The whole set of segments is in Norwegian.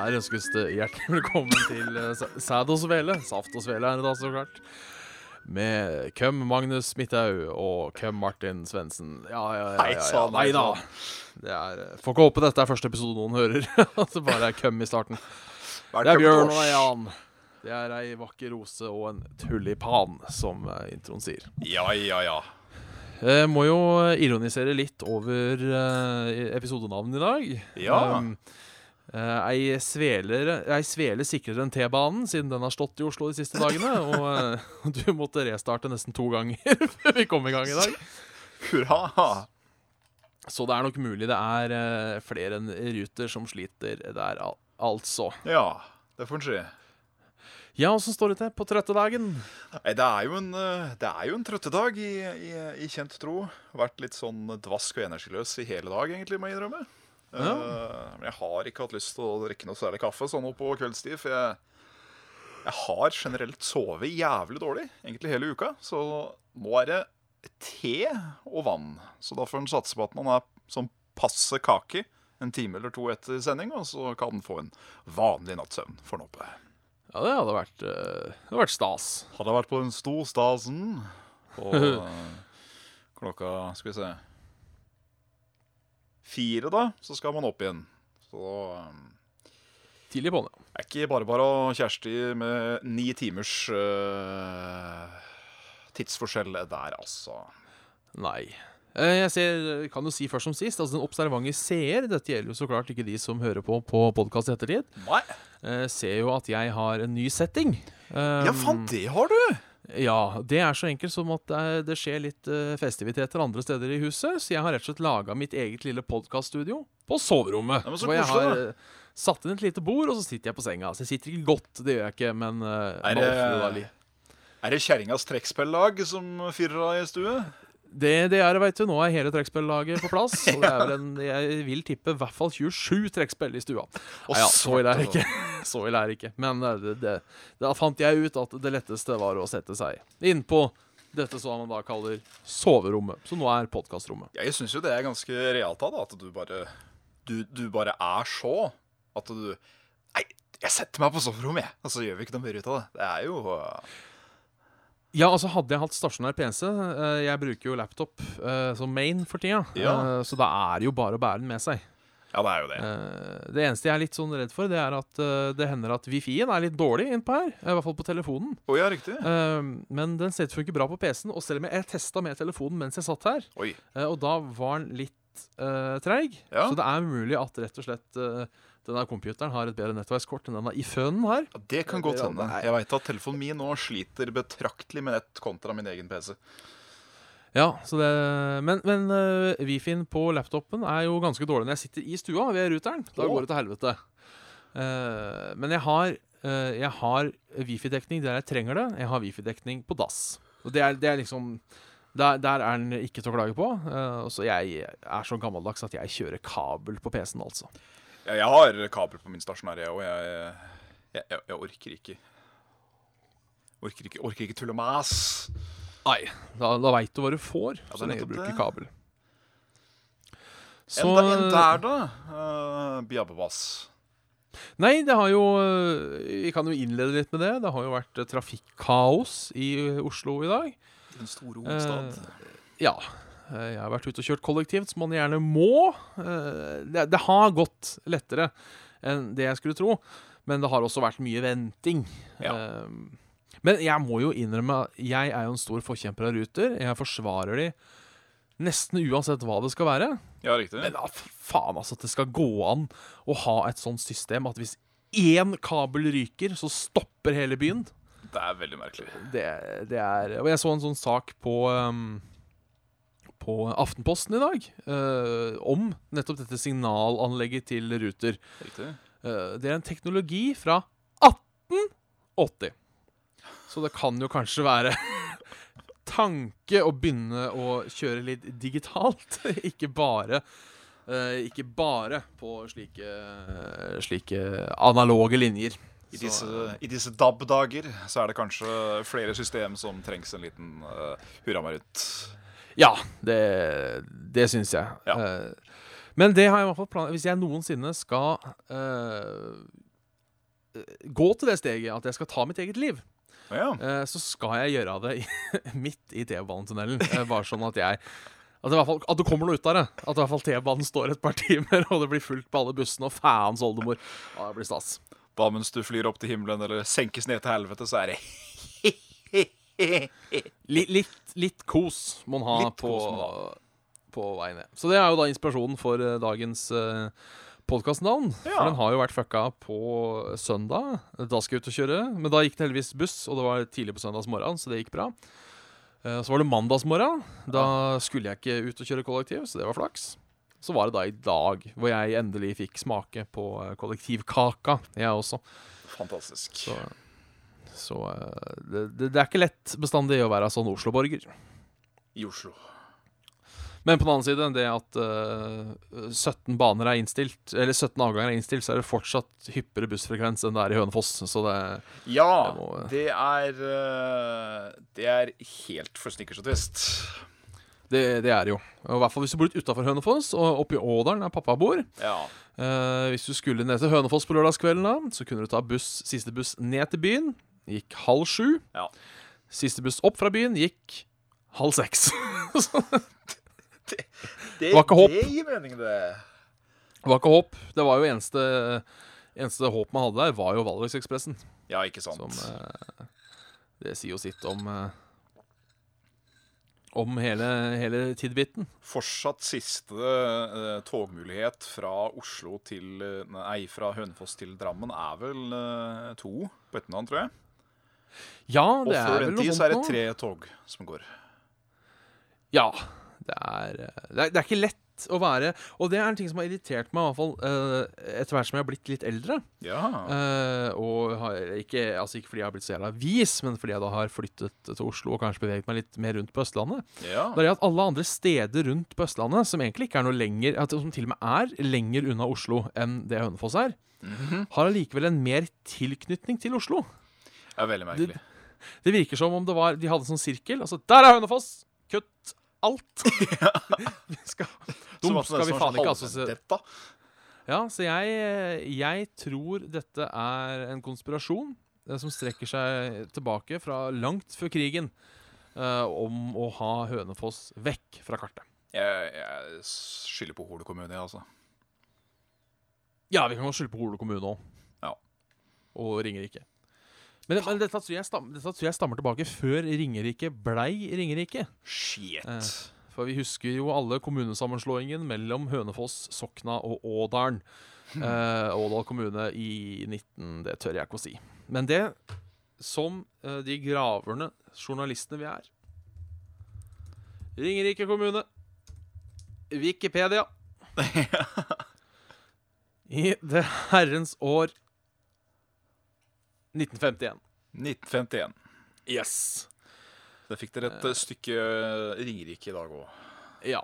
Her ønskes det hjertelig velkommen til eh, Sæd og svele. Saft og svele er det da, så klart. Med Køm Magnus Midthaug og Køm Martin Svendsen. Ja, ja, ja. Ja, ja. Nei da. Det er, eh, får ikke håpe dette er første episode noen hører. At det bare er Køm i starten. Det er Bjørn og. Jan. Det er ei vakker rose og en tulipan, som eh, introen sier. Ja, ja, ja. Jeg må jo ironisere litt over episodenavnet i dag. Ja. Um, eh, ei, sveler, ei svele sikrere enn T-banen, siden den har stått i Oslo de siste dagene. og uh, du måtte restarte nesten to ganger før vi kom i gang i dag. Hurra. Så det er nok mulig det er uh, flere enn Ruter som sliter der, al altså. Ja, det får en si. Ja, åssen står det til på trøttedagen? Nei, det er jo en, det er jo en trøttedag i, i, i kjent tro. Vært litt sånn dvask og energiløs i hele dag, egentlig, må jeg innrømme. Ja. Eh, Men jeg har ikke hatt lyst til å drikke noe særlig kaffe sånn på kveldstid. For jeg, jeg har generelt sovet jævlig dårlig egentlig hele uka. Så nå er det te og vann. Så da får en satse på at man er sånn passe kake en time eller to etter sending, og så kan en få en vanlig nattsøvn for på. Ja, det hadde vært, eh, det hadde vært stas. Hadde vært på den storstasen Og eh, klokka, skal vi se Fire da, så skal man opp igjen Så eh, Tidlig på'n, ja. er ikke bare bare å Kjersti med ni timers uh, tidsforskjell der, altså Nei. Eh, Jeg ser, kan jo si først som sist, altså den observante seer, dette gjelder jo så klart ikke de som hører på på podkast i ettertid, Nei, eh, ser jo at jeg har en ny setting. Um, ja faen, det har du Ja, det er så enkelt som at det, er- skjer litt eh, festiviteter andre steder i huset, så jeg har rett og slett laga mitt eget lille podkaststudio på soverommet. Ja, hvor jeg har da. satt inn et lite bord, og så sitter jeg på senga. Så jeg sitter ikke godt, det gjør jeg ikke, men Er det- Er det kjerringas trekkspillag som fyrer av i stue? Det, det er det, veit du. Nå er hele trekkspillaget på plass. Og det er vel en, jeg vil tippe i hvert fall 27 trekkspill i stua. Nei, ja, så ille er det ikke. Så ille er det ikke. Men eh, det, det, da fant jeg ut at det letteste var å sette seg innpå dette som man da kaller soverommet. Som nå er podkastrommet. Ja, jeg syns jo det er ganske realt da, at du bare du, du bare er så at du Nei, jeg setter meg på soverommet, jeg. Og så gjør vi ikke noe mer ut av det. Det er jo Ja, altså Hadde jeg hatt stasjonær PC eh, Jeg bruker jo laptop eh, som main for tida. Ja. eh, så da er det jo bare å bære den med seg. Ja, det er jo det. Det eneste jeg er litt sånn redd for, det er at det hender at Wi-Fi-en er litt dårlig innpå her. I hvert fall på telefonen. Oh, ja, riktig. Men den setter til bra på PC-en. Og selv om jeg, testa med telefonen mens jeg satt her, Oi. og da var den litt uh, treig. Ja. Så det er mulig at rett og slett eh, denne computeren har et bedre nettverkskort enn den i fønen her. Ja, det kan godt hende. Jeg veit at telefonen min nå sliter betraktelig med nett kontra min egen PC. Ja, så det, Men, men uh, Wi-Fi-en på laptopen er jo ganske dårlig når jeg sitter i stua ved ruteren. Da går det til helvete. Uh, men jeg har, uh, jeg har Wifi-dekning der jeg trenger det. Jeg har Wifi-dekning på dass. Og det er, det er liksom der, der er den ikke til å klage på. Uh, og så jeg er så gammeldags at jeg kjører kabel på PC-en, altså. Ja, jeg har kabel på min stasjonære, og jeg, jeg, jeg, jeg orker ikke Orker ikke, orker ikke tull og mas. Nei, da, da veit du hva du får Ja, så lenge du bruker kabel. Så Enda en der, da? Uh, Bjabbebass. Nei, det har jo øh, Vi kan jo innlede litt med det. Det har jo vært øh, trafikkaos i Oslo i dag. Den store hovedstad. Ja. Øh, Jeg har vært ute og kjørt kollektivt, som man gjerne må. Eh, Det, det har gått lettere enn det jeg skulle tro, men det har også vært mye venting. Ja. Eh, Men jeg må jo innrømme at jeg er jo en stor forkjemper av Ruter. Jeg forsvarer de nesten uansett hva det skal være. ja, riktig. Men da, faen altså at det skal gå an å ha et sånt system at hvis én kabel ryker, så stopper hele byen. Det er veldig merkelig. Det, det er Og jeg så en sånn sak på um, På Aftenposten i dag eh, om nettopp dette signalanlegget til Ruter. Riktig. Eh, det er en teknologi fra 1880. Så det kan jo kanskje være tanke å begynne å kjøre litt digitalt. ikke bare eh, Ikke bare på slike, slike analoge linjer. I disse, i disse DAB-dager så er det kanskje flere system som trengs en liten uh, hurra meg rundt. Ja, det, det syns jeg. Ja. Uh, men det har jeg i hvert fall planlagt. Hvis jeg noensinne skal uh, gå til det steget at jeg skal ta mitt eget liv, Ja. eh, så skal jeg gjøre det i, midt i T-banetunnelen. Bare sånn at jeg at det, i hvert fall, at det kommer noe ut av det. At i hvert fall T-banen står et par timer, og det blir fullt på alle bussene, og faens oldemor. Ja, det blir stas. Hva mens du flyr opp til himmelen eller senkes ned til helvete, så er det Litt, litt, litt kos må man ha Litt på, på vei ned. Så det er jo da inspirasjonen for eh, dagens uh, podkastnavn. Ja. For den har jo vært fucka på søndag. Da skal jeg ut og kjøre. Men da gikk det heldigvis buss, og det var tidlig på søndags morgen, så det gikk bra. Uh, så var det mandagsmorgen. Da skulle jeg ikke ut og kjøre kollektiv, så det var flaks. Så var det da i dag hvor jeg endelig fikk smake på eh, kollektivkaka, jeg også. Fantastisk. Så, så eh, det, det, det er ikke lett bestandig å være sånn Oslo-borger. I Oslo. Men på den annen side, det at uh, 17 baner er innstilt, eller 17 avganger er innstilt, så er det fortsatt hyppigere bussfrekvens enn det er i Hønefoss. Så det Ja, Det må- det er uh, Det er helt for snickers og twist. Det, det er det jo. I hvert fall hvis du bor litt utafor Hønefoss, og oppe i Ådalen der pappa bor. Ja. Eh, hvis du skulle ned til Hønefoss på lørdagskvelden, da, så kunne du ta buss, siste buss ned til byen. Gikk halv sju. Ja. Siste buss opp fra byen gikk halv seks. Så Det, var ikke håp. det gir mening, det. det var ikke håp. Det var jo eneste, eneste håp man hadde der, var jo Valdresekspressen. Ja, ikke sant. Som eh, Det sier jo sitt om eh, Om hele, hele tidbiten. Fortsatt siste eh, togmulighet fra Oslo til Nei, fra Hønefoss til Drammen er vel eh, to på ettermiddagen, tror jeg. Ja, Og det er før vel den noe tid så er det tre tog som går. Ja. Det er, eh, det er, det er ikke lett å være Og det er en ting som har irritert meg, i hvert fall eh, etter hvert som jeg har blitt litt eldre. Ja. Uh, og har, ikke, altså ikke fordi jeg har blitt så jævla vis, men fordi jeg da har flyttet til Oslo og kanskje beveget meg litt mer rundt på Østlandet. ja. Det er at alle andre steder rundt på Østlandet, som egentlig ikke er noe lenger Som til og med er lenger unna Oslo enn det Hønefoss er, Mhm. har allikevel en mer tilknytning til Oslo. Det er veldig merkelig. Det virker som om det var, de hadde sånn sirkel. Altså, der er Hønefoss! Kutt alt! vi skal, Dum det skal vi faen sånn ikke assosiere. Ja, så jeg, jeg tror dette er en konspirasjon eh, som strekker seg tilbake fra langt før krigen. uh, om å ha Hønefoss vekk fra kartet. Jeg, jeg skylder på Hole kommune, jeg, altså. Ja, vi kan skylde på Hole kommune òg. Ja. Og Ringerike. Men, men dette, tror jeg stam, dette tror jeg stammer tilbake før Ringerike blei Ringerike. Shit. Eh. For vi husker jo alle kommunesammenslåingen mellom Hønefoss, Sokna og Ådalen. Eh, Ådal kommune i 19... Det tør jeg ikke å si. Men det, som eh, de graverne journalistene vi er Ringerike kommune. Wikipedia. I det herrens år 1951. 1951. Yes. Det fikk dere et eh, stykke eh, Ringerike i dag òg. Ja.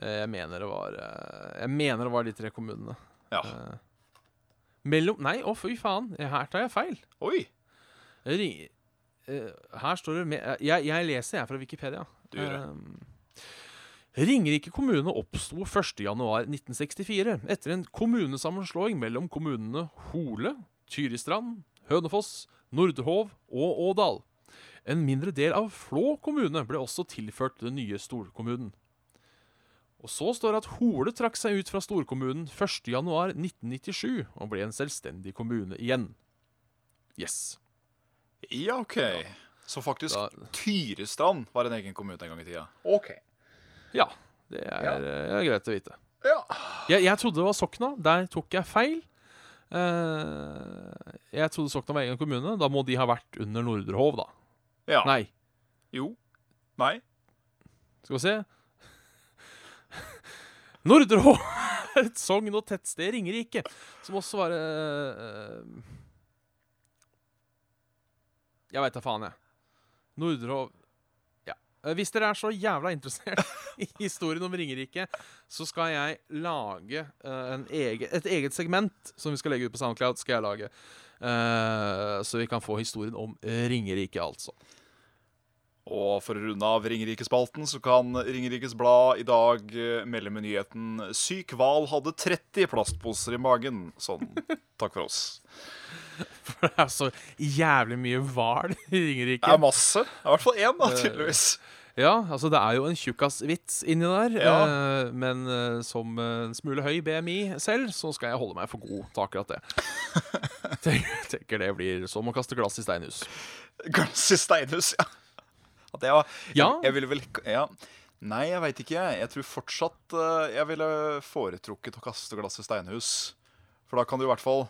Eh, Jeg mener det var eh, Jeg mener det var de tre kommunene. Ja. Eh, Mellom Nei, å fy faen. Her tar jeg feil. Oi! Ring, eh, her står det med, jeg, jeg leser jeg fra Wikipedia. Du gjør det. Um, Ringerike kommune oppsto 1.1.1964 etter en kommunesammenslåing mellom kommunene Hole, Tyristrand, Hønefoss, Nordhov og Ådal. En mindre del av Flå kommune ble også tilført den nye storkommunen. Og så står det at Hole trakk seg ut fra storkommunen 1.1.1997 og ble en selvstendig kommune igjen. Yes. Ja, OK. Så faktisk Da, Tyrestrand var en egen kommune en gang i tida. OK. ja, det er, Ja. eh, er greit å vite. Ja. Jeg, jeg trodde det var Sokna. Der tok jeg feil. Eh, jeg trodde Sokna var egen kommune. Da må de ha vært under Nordrehov, da. ja. Nei, Jo. Nei. skal vi se. Nordrehov er et sogn og tettsted i Ringerike, som også var eh, Jeg veit da faen, jeg. Nordre. Eh, Hvis dere er så jævla interessert i historien om Ringerike, så skal jeg lage eh, en egen, et eget segment som vi skal legge ut på SoundCloud. skal jeg lage. Eh, så vi kan få historien om Ringerike, altså. Og for å runde av Ringerikespalten, så kan Ringerikes Blad i dag eh, melde med nyheten 'Syk hval hadde 30 plastposer i magen'. Sånn. Takk for oss. For det er så jævlig mye hval i Ringerike. Det er masse. Det er I hvert fall én, da, Eh, tydeligvis. Ja, altså det er jo en tjukkasvits inni der. Ja. eh, men eh, som en smule høy BMI selv, så skal jeg holde meg for god til akkurat det. tenker, tenker det blir som å kaste glass i steinhus. Glass i steinhus, ja. At jeg, var, Ja. jeg, jeg ville vel ja. Nei, jeg veit ikke. Jeg tror fortsatt jeg ville foretrukket å kaste glass i steinhus. For da kan du i hvert fall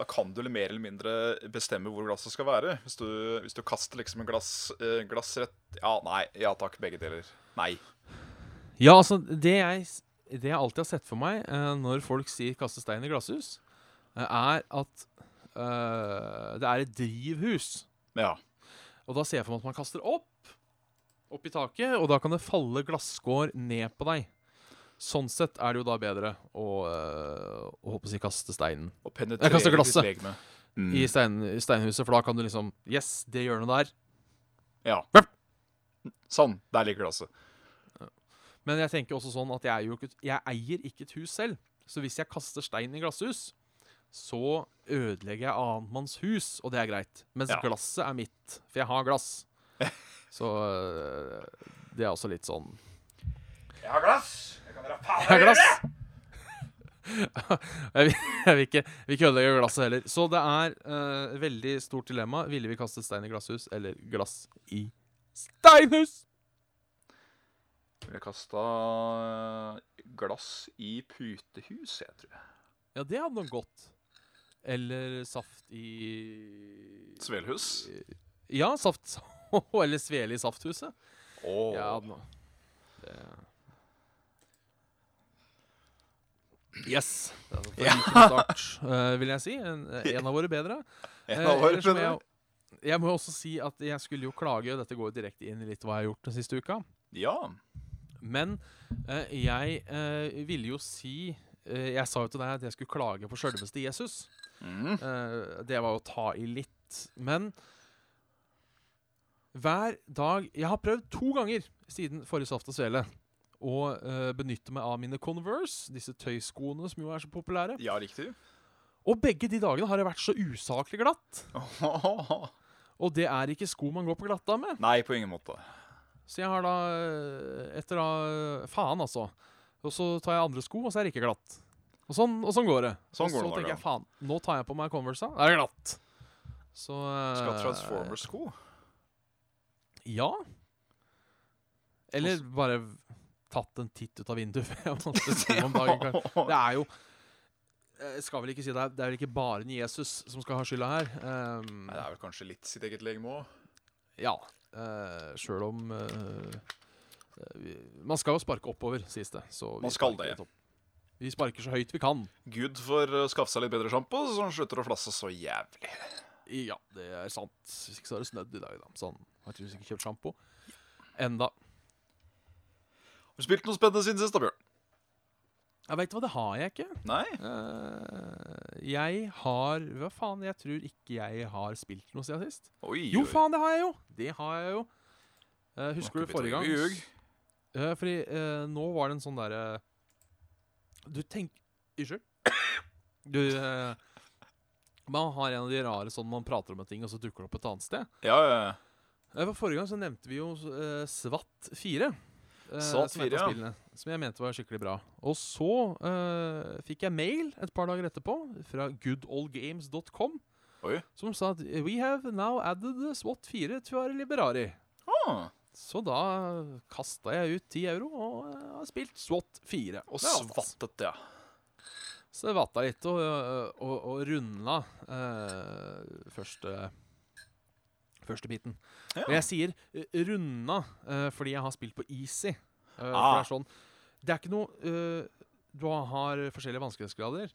Da kan du mer eller mindre bestemme hvor glasset skal være. Hvis du, hvis du kaster liksom en glass, eh, glass rett Ja, nei. Ja takk, begge deler. Nei. Ja, altså det jeg, det jeg alltid har sett for meg eh, når folk sier 'kaste stein i glasshus', eh, er at eh, det er et drivhus. Ja. Og da ser jeg for meg at man kaster opp, opp i taket, og da kan det falle glasskår ned på deg. Sånn sett er det jo da bedre å, øh, å å si kaste steinen Og penetrere kaste glasset. Mm. i, stein, i steinhuset, for da kan du liksom Yes, det hjørnet der. Ja. Vep. Sånn. Der ligger glasset. Men jeg tenker også sånn at jeg, jo ikke, jeg eier ikke et hus selv. Så hvis jeg kaster stein i glasshus, så ødelegger jeg annenmanns hus, og det er greit. Mens Ja. glasset er mitt, for jeg har glass. Så øh, det er også litt sånn Jeg har glass! Jeg kan faen Jeg jeg, vil, jeg vil ikke, vil ikke ødelegge glasset heller. Så det er eh, et veldig stort dilemma. Ville vi kastet stein i glasshus eller glass i steinhus? Ville kasta glass i putehus, jeg tror jeg. Ja, det hadde nok gått. Eller saft i Svelhus. Ja, saft Eller svele i safthuset. Åh. Ja. Det... Yes. Det altså liten start, uh, vil jeg si. En, en av våre bedre. En Eh, av våre bedre. jeg, jeg må også si at jeg skulle jo klage, og dette går jo direkte inn i litt hva jeg har gjort den siste uka. Ja. Men uh, jeg uh, ville jo si eh, Jeg sa jo til deg at jeg skulle klage på sjølveste Jesus. Mm. Eh, det var å ta i litt. Men hver dag Jeg har prøvd to ganger siden forrige Saft og Svele å uh, benytte meg av mine Converse, disse tøyskoene som jo er så populære. Ja, riktig. Og begge de dagene har det vært så usaklig glatt. Og det er ikke sko man går på glatta med. Nei, på ingen måte. Så jeg har da eh, Etter da Faen, altså. Og så tar jeg andre sko, og så er det ikke glatt. Og sånn, og sånn går det. Sånn og går så det tenker da. jeg faen, nå tar jeg på meg Converse, da er det glatt. Så eh, Skal Transformers-sko. Ja. Eller bare tatt en titt ut av vinduet før jeg måtte sko om dagen. Det er jo Jeg skal vel ikke si det er, det er vel ikke bare en Jesus som skal ha skylda her. Um, Nei, det er vel kanskje litt sitt eget legeme òg. ja. Uh, Sjøl om eh, eh, vi- Man skal jo sparke oppover, sies det. Så vi Man skal det. Vi sparker så høyt vi kan. Gud får skaffe seg litt bedre sjampo, så han slutter å flasse så jævlig. Ja, det er sant. Hvis ikke så har det snødd i dag, da. Sånn. Har tydeligvis ikke kjøpt sjampo. Enda. Har du spilt noe spennende siden sist, da, Bjørn? Jeg veit hva, det har jeg ikke. Nei? Eh, jeg har Hva faen? Jeg tror ikke jeg har spilt noe siden sist. Oi, Jo, oi. faen, det har jeg jo! Det har jeg jo. Eh, husker du forrige gang? ljug. Eh, fordi eh, nå var det en sånn derre Du tenk... Unnskyld? Du eh, Man har en av de rare sånn man prater om en ting, og så dukker det opp et annet sted. Ja, ja, ja. Eh, for forrige gang så nevnte vi jo eh, Svatt 4. eh, som er et 4, av ja. spillene, Som jeg mente var skikkelig bra. Og så eh, fikk jeg mail et par dager etterpå fra goodoldgames.com som sa at We have now added SWAT 4 to our Liberari. Ah, Så da kasta jeg ut 10 euro og eh, har spilt SWAT 4. og Det stas. svattet, ja. Så jeg vatta litt og, og, og runda eh, første, første biten. Ja. Og jeg sier eh, runda eh, fordi jeg har spilt på easy. Eh, Ah. det er sånn Det er ikke noe Du har forskjellige vanskelighetsgrader.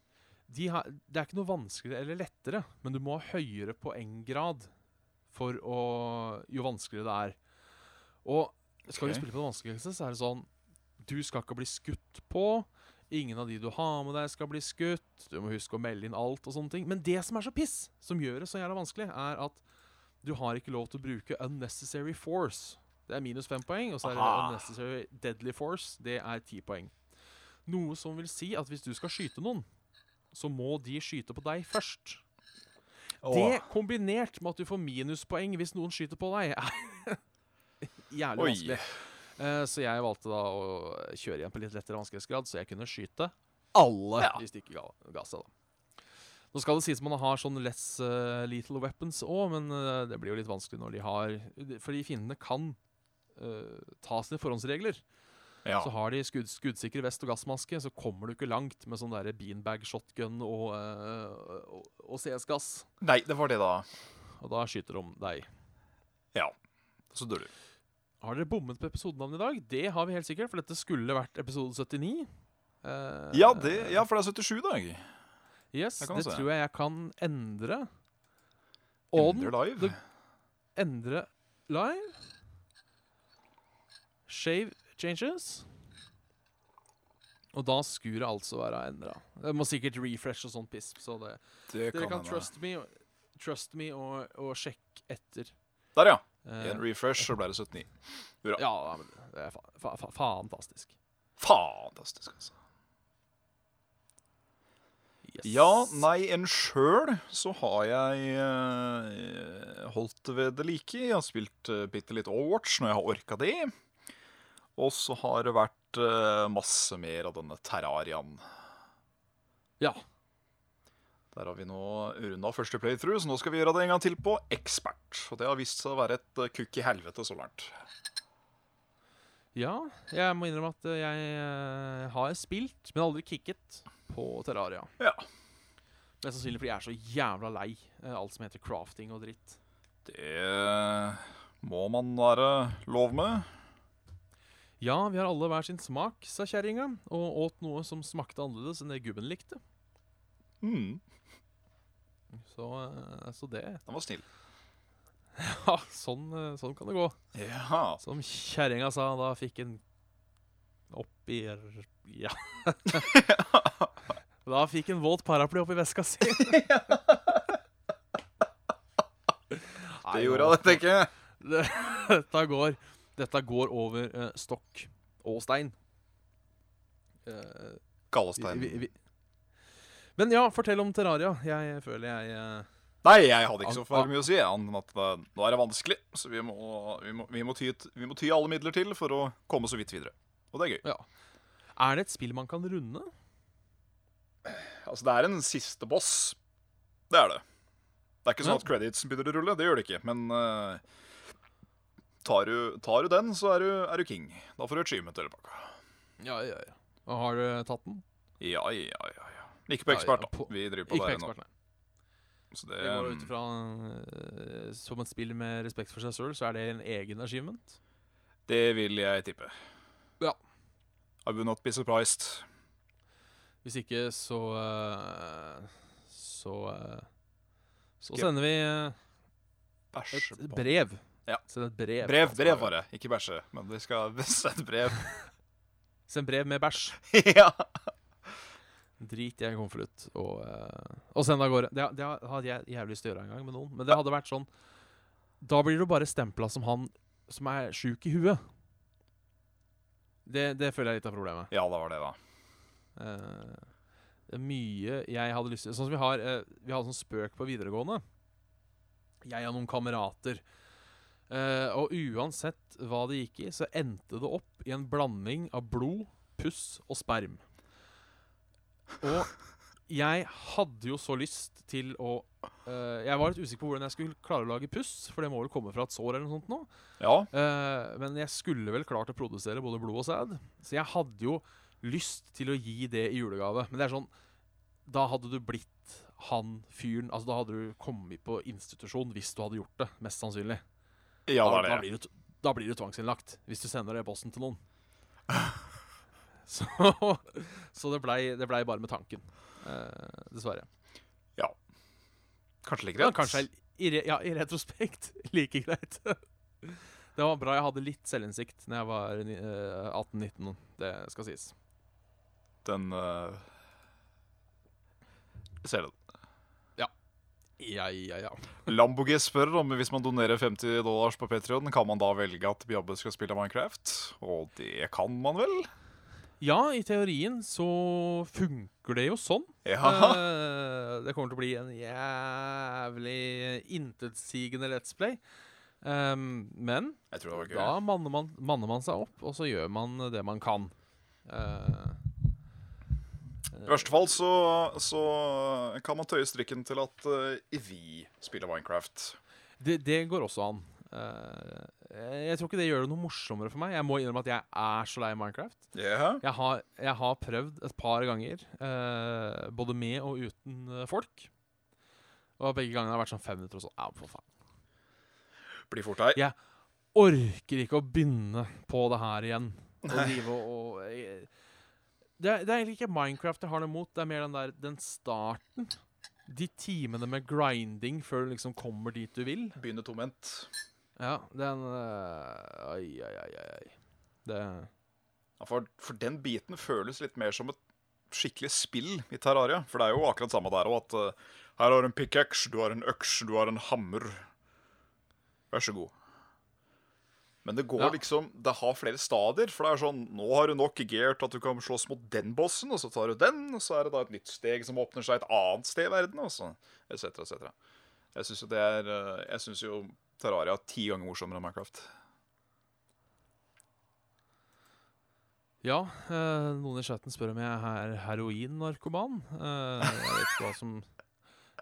De har, det er ikke noe vanskeligere eller lettere, men du må ha høyere poenggrad for å Jo vanskeligere det er. Og skal okay. du spille på det vanskeligste, så er det sånn Du skal ikke bli skutt på. Ingen av de du har med deg, skal bli skutt. Du må huske å melde inn alt og sånne ting. Men det som er så piss, som gjør det så jævla vanskelig, er at du har ikke lov til å bruke unnecessary force. Det er minus fem poeng, og så er det Aha. unnecessary deadly force. Det er ti poeng. Noe som vil si at hvis du skal skyte noen, så må de skyte på deg først. Det kombinert med at du får minuspoeng hvis noen skyter på deg, er jævlig Oi. vanskelig. Eh, så jeg valgte da å kjøre igjen på litt lettere vanskelighetsgrad, så jeg kunne skyte alle Ja. hvis de ikke ga, ga seg. da. Nå skal det sies man har sånn less uh, lethal weapons òg, men uh, det blir jo litt vanskelig når de har Fordi fiendene kan uh, ta sine forhåndsregler. Ja. Så har de skudd, skuddsikker vest og gassmaske, så kommer du ikke langt med sånn der beanbag shotgun og, uh, og, og CS-gass. Nei, det var det, da. Og da skyter de deg. Ja. Så dør du. Har dere bommet på episodenavnet i dag? Det har vi helt sikkert, for dette skulle vært episode 79. Uh, Ja, det, ja, for det er 77 dag. Yes, det kan se. tror jeg jeg kan endre. Ender live. Endre live. Shave changes. Og da skulle det altså være endra. Det må sikkert refresh og sånn pisp. Så det, Det dere kan hende. trust me, trust me og, og sjekke etter. Der, ja. Eh, I en refresh så ble det 79. ja, men det er fa fa fa fantastisk. Fantastisk, altså. Yes. Ja, nei, enn sjøl så har jeg eh, holdt ved det like. Jeg har spilt uh, bitte litt Overwatch når jeg har orka det. Og så har det vært eh, masse mer av denne terrarian. Ja. Der har vi nå runda første playthrough, så nå skal vi gjøre det en gang til på ekspert. Og det har vist seg å være et eh, kukk i helvete så langt. Ja, jeg må innrømme at eh, jeg eh, har spilt, men aldri kicket på Terraria. Ja. Mest sannsynlig fordi jeg er så jævla lei eh, alt som heter crafting og dritt. Det må man være lov med. Ja, vi har alle hver sin smak, sa kjerringa, og åt noe som smakte annerledes enn det gubben likte. Mm, Så, eh, så det den var snill. Ja, sånn, eh, sånn kan det gå. Ja. Som kjerringa sa, da fikk en opp i Ja. Ja. da fikk en våt paraply oppi veska si. Det gjorde han, tenker jeg. Dette, går, dette går over uh, stokk og stein. Uh, Gallestein. vi, vi, men ja, fortell om Terraria. Jeg føler jeg uh, Nei, jeg hadde ikke så for mye å si. Annet enn at eh, nå er det vanskelig, så vi må, vi, må, vi, må ty, vi må ty alle midler til for å komme så vidt videre. Og det er gøy. Er det et spill man kan runde? Altså, det er en siste boss. Det er det. Det er ikke sånn at credits begynner å rulle. Det gjør det ikke. Men uh, tar, du, tar du den, så er du, er du king. Da får du achievement hele pakka. Ja, ja, ja. Og har du tatt den? Ja, ja, ja. ja. Ikke på Ja, ja, ekspert, da. Vi driver på Ikke det ennå. Så det, Det går ut ifra eh, Som et spill med respekt for seg sjøl, så er det en egen achievement. det vil jeg tippe. Ja. I will not be surprised. Hvis ikke, så eh, Så eh, Så sender vi eh, et brev. Ja. Send et brev. Brev, brev bare. Ikke bæsje. Men vi skal sende brev. Send brev med bæsj. ja. Drit i en konvolutt og, og send det av gårde. Det, det hadde jeg jævlig lyst til å gjøre en gang med noen. Men det hadde vært sånn Da blir du bare stempla som han som er sjuk i huet. Det, det føler jeg er litt av problemet. ja, det var det, da. Eh, det er mye jeg hadde lyst til Sånn som vi har uh, Vi hadde sånn spøk på videregående. Jeg og noen kamerater. Uh, og uansett hva det gikk i, så endte det opp i en blanding av blod, puss og sperm. Og jeg hadde jo så lyst til å Uh, Jeg var litt usikker på hvordan jeg skulle klare å lage puss, for det må vel komme fra et sår eller noe sånt nå. Ja. Uh, men jeg skulle vel klart å produsere både blod og sæd. Så jeg hadde jo lyst til å gi det i julegave. Men det er sånn Da hadde du blitt han fyren Altså Da hadde du kommet på institusjon hvis du hadde gjort det. Mest sannsynlig. Ja, da, det da, blir du, da blir du tvangsinnlagt hvis du sender det posten til noen. Så, så det blei det ble bare med tanken. Eh, dessverre. Kanskje like Ja, kanskje, i, re, ja, i retrospekt like greit. det var bra jeg hadde litt selvinnsikt Når jeg var eh, 18-19. Det skal sies. Den uh, Ser den. Ja, ja, ja. Lamboge spør om hvis man donerer 50 dollars på Patreon, kan man da velge at Bjabbe skal spille Minecraft? Og det kan man vel? Ja, i teorien så funker det jo sånn. Ja. Uh, det kommer til å bli en jævlig intetsigende Let's Play. Um, men da manner man, manner man seg opp, og så gjør man det man kan. Eh, I verste fall så, så kan man tøye strikken til at eh, vi spiller Minecraft. det, det går også an. Eh, jeg tror ikke det gjør det noe morsommere for meg. Jeg må innrømme at jeg er så lei Minecraft. Yeah. Jeg har, jeg har prøvd et par ganger, eh, både med og uten eh, folk. Og begge gangene har vært sånn fem minutter og sånn. Ja, for faen. Blir fort her. Jeg Orker ikke å begynne på det her igjen. Og drive og, og jeg- det, er, det er egentlig ikke Minecraft jeg har noe imot. Det er mer den der den starten. De timene med grinding før du liksom kommer dit du vil. Begynner tomhendt. Ja, den øh, Oi, oi, oi, oi, oi. Det Ja, for, for den biten føles litt mer som et skikkelig spill i Terraria. For det er jo akkurat samme der òg, at uh, her har du en pickaxe, du har en øks, du har en hammer. Vær så god. Men det går Ja. liksom Det har flere stadier. For det er sånn Nå har du nok gear til at du kan slåss mot den bossen, og så tar du den, og så er det da et nytt steg som åpner seg et annet sted i verden, og så etc., etc. Jeg syns jo det er eh, Jeg syns jo Terraria er ti ganger morsommere enn Minecraft. Ja, eh, noen i chatten spør om jeg er heroinnarkoman. Uh, jeg vet ikke hva som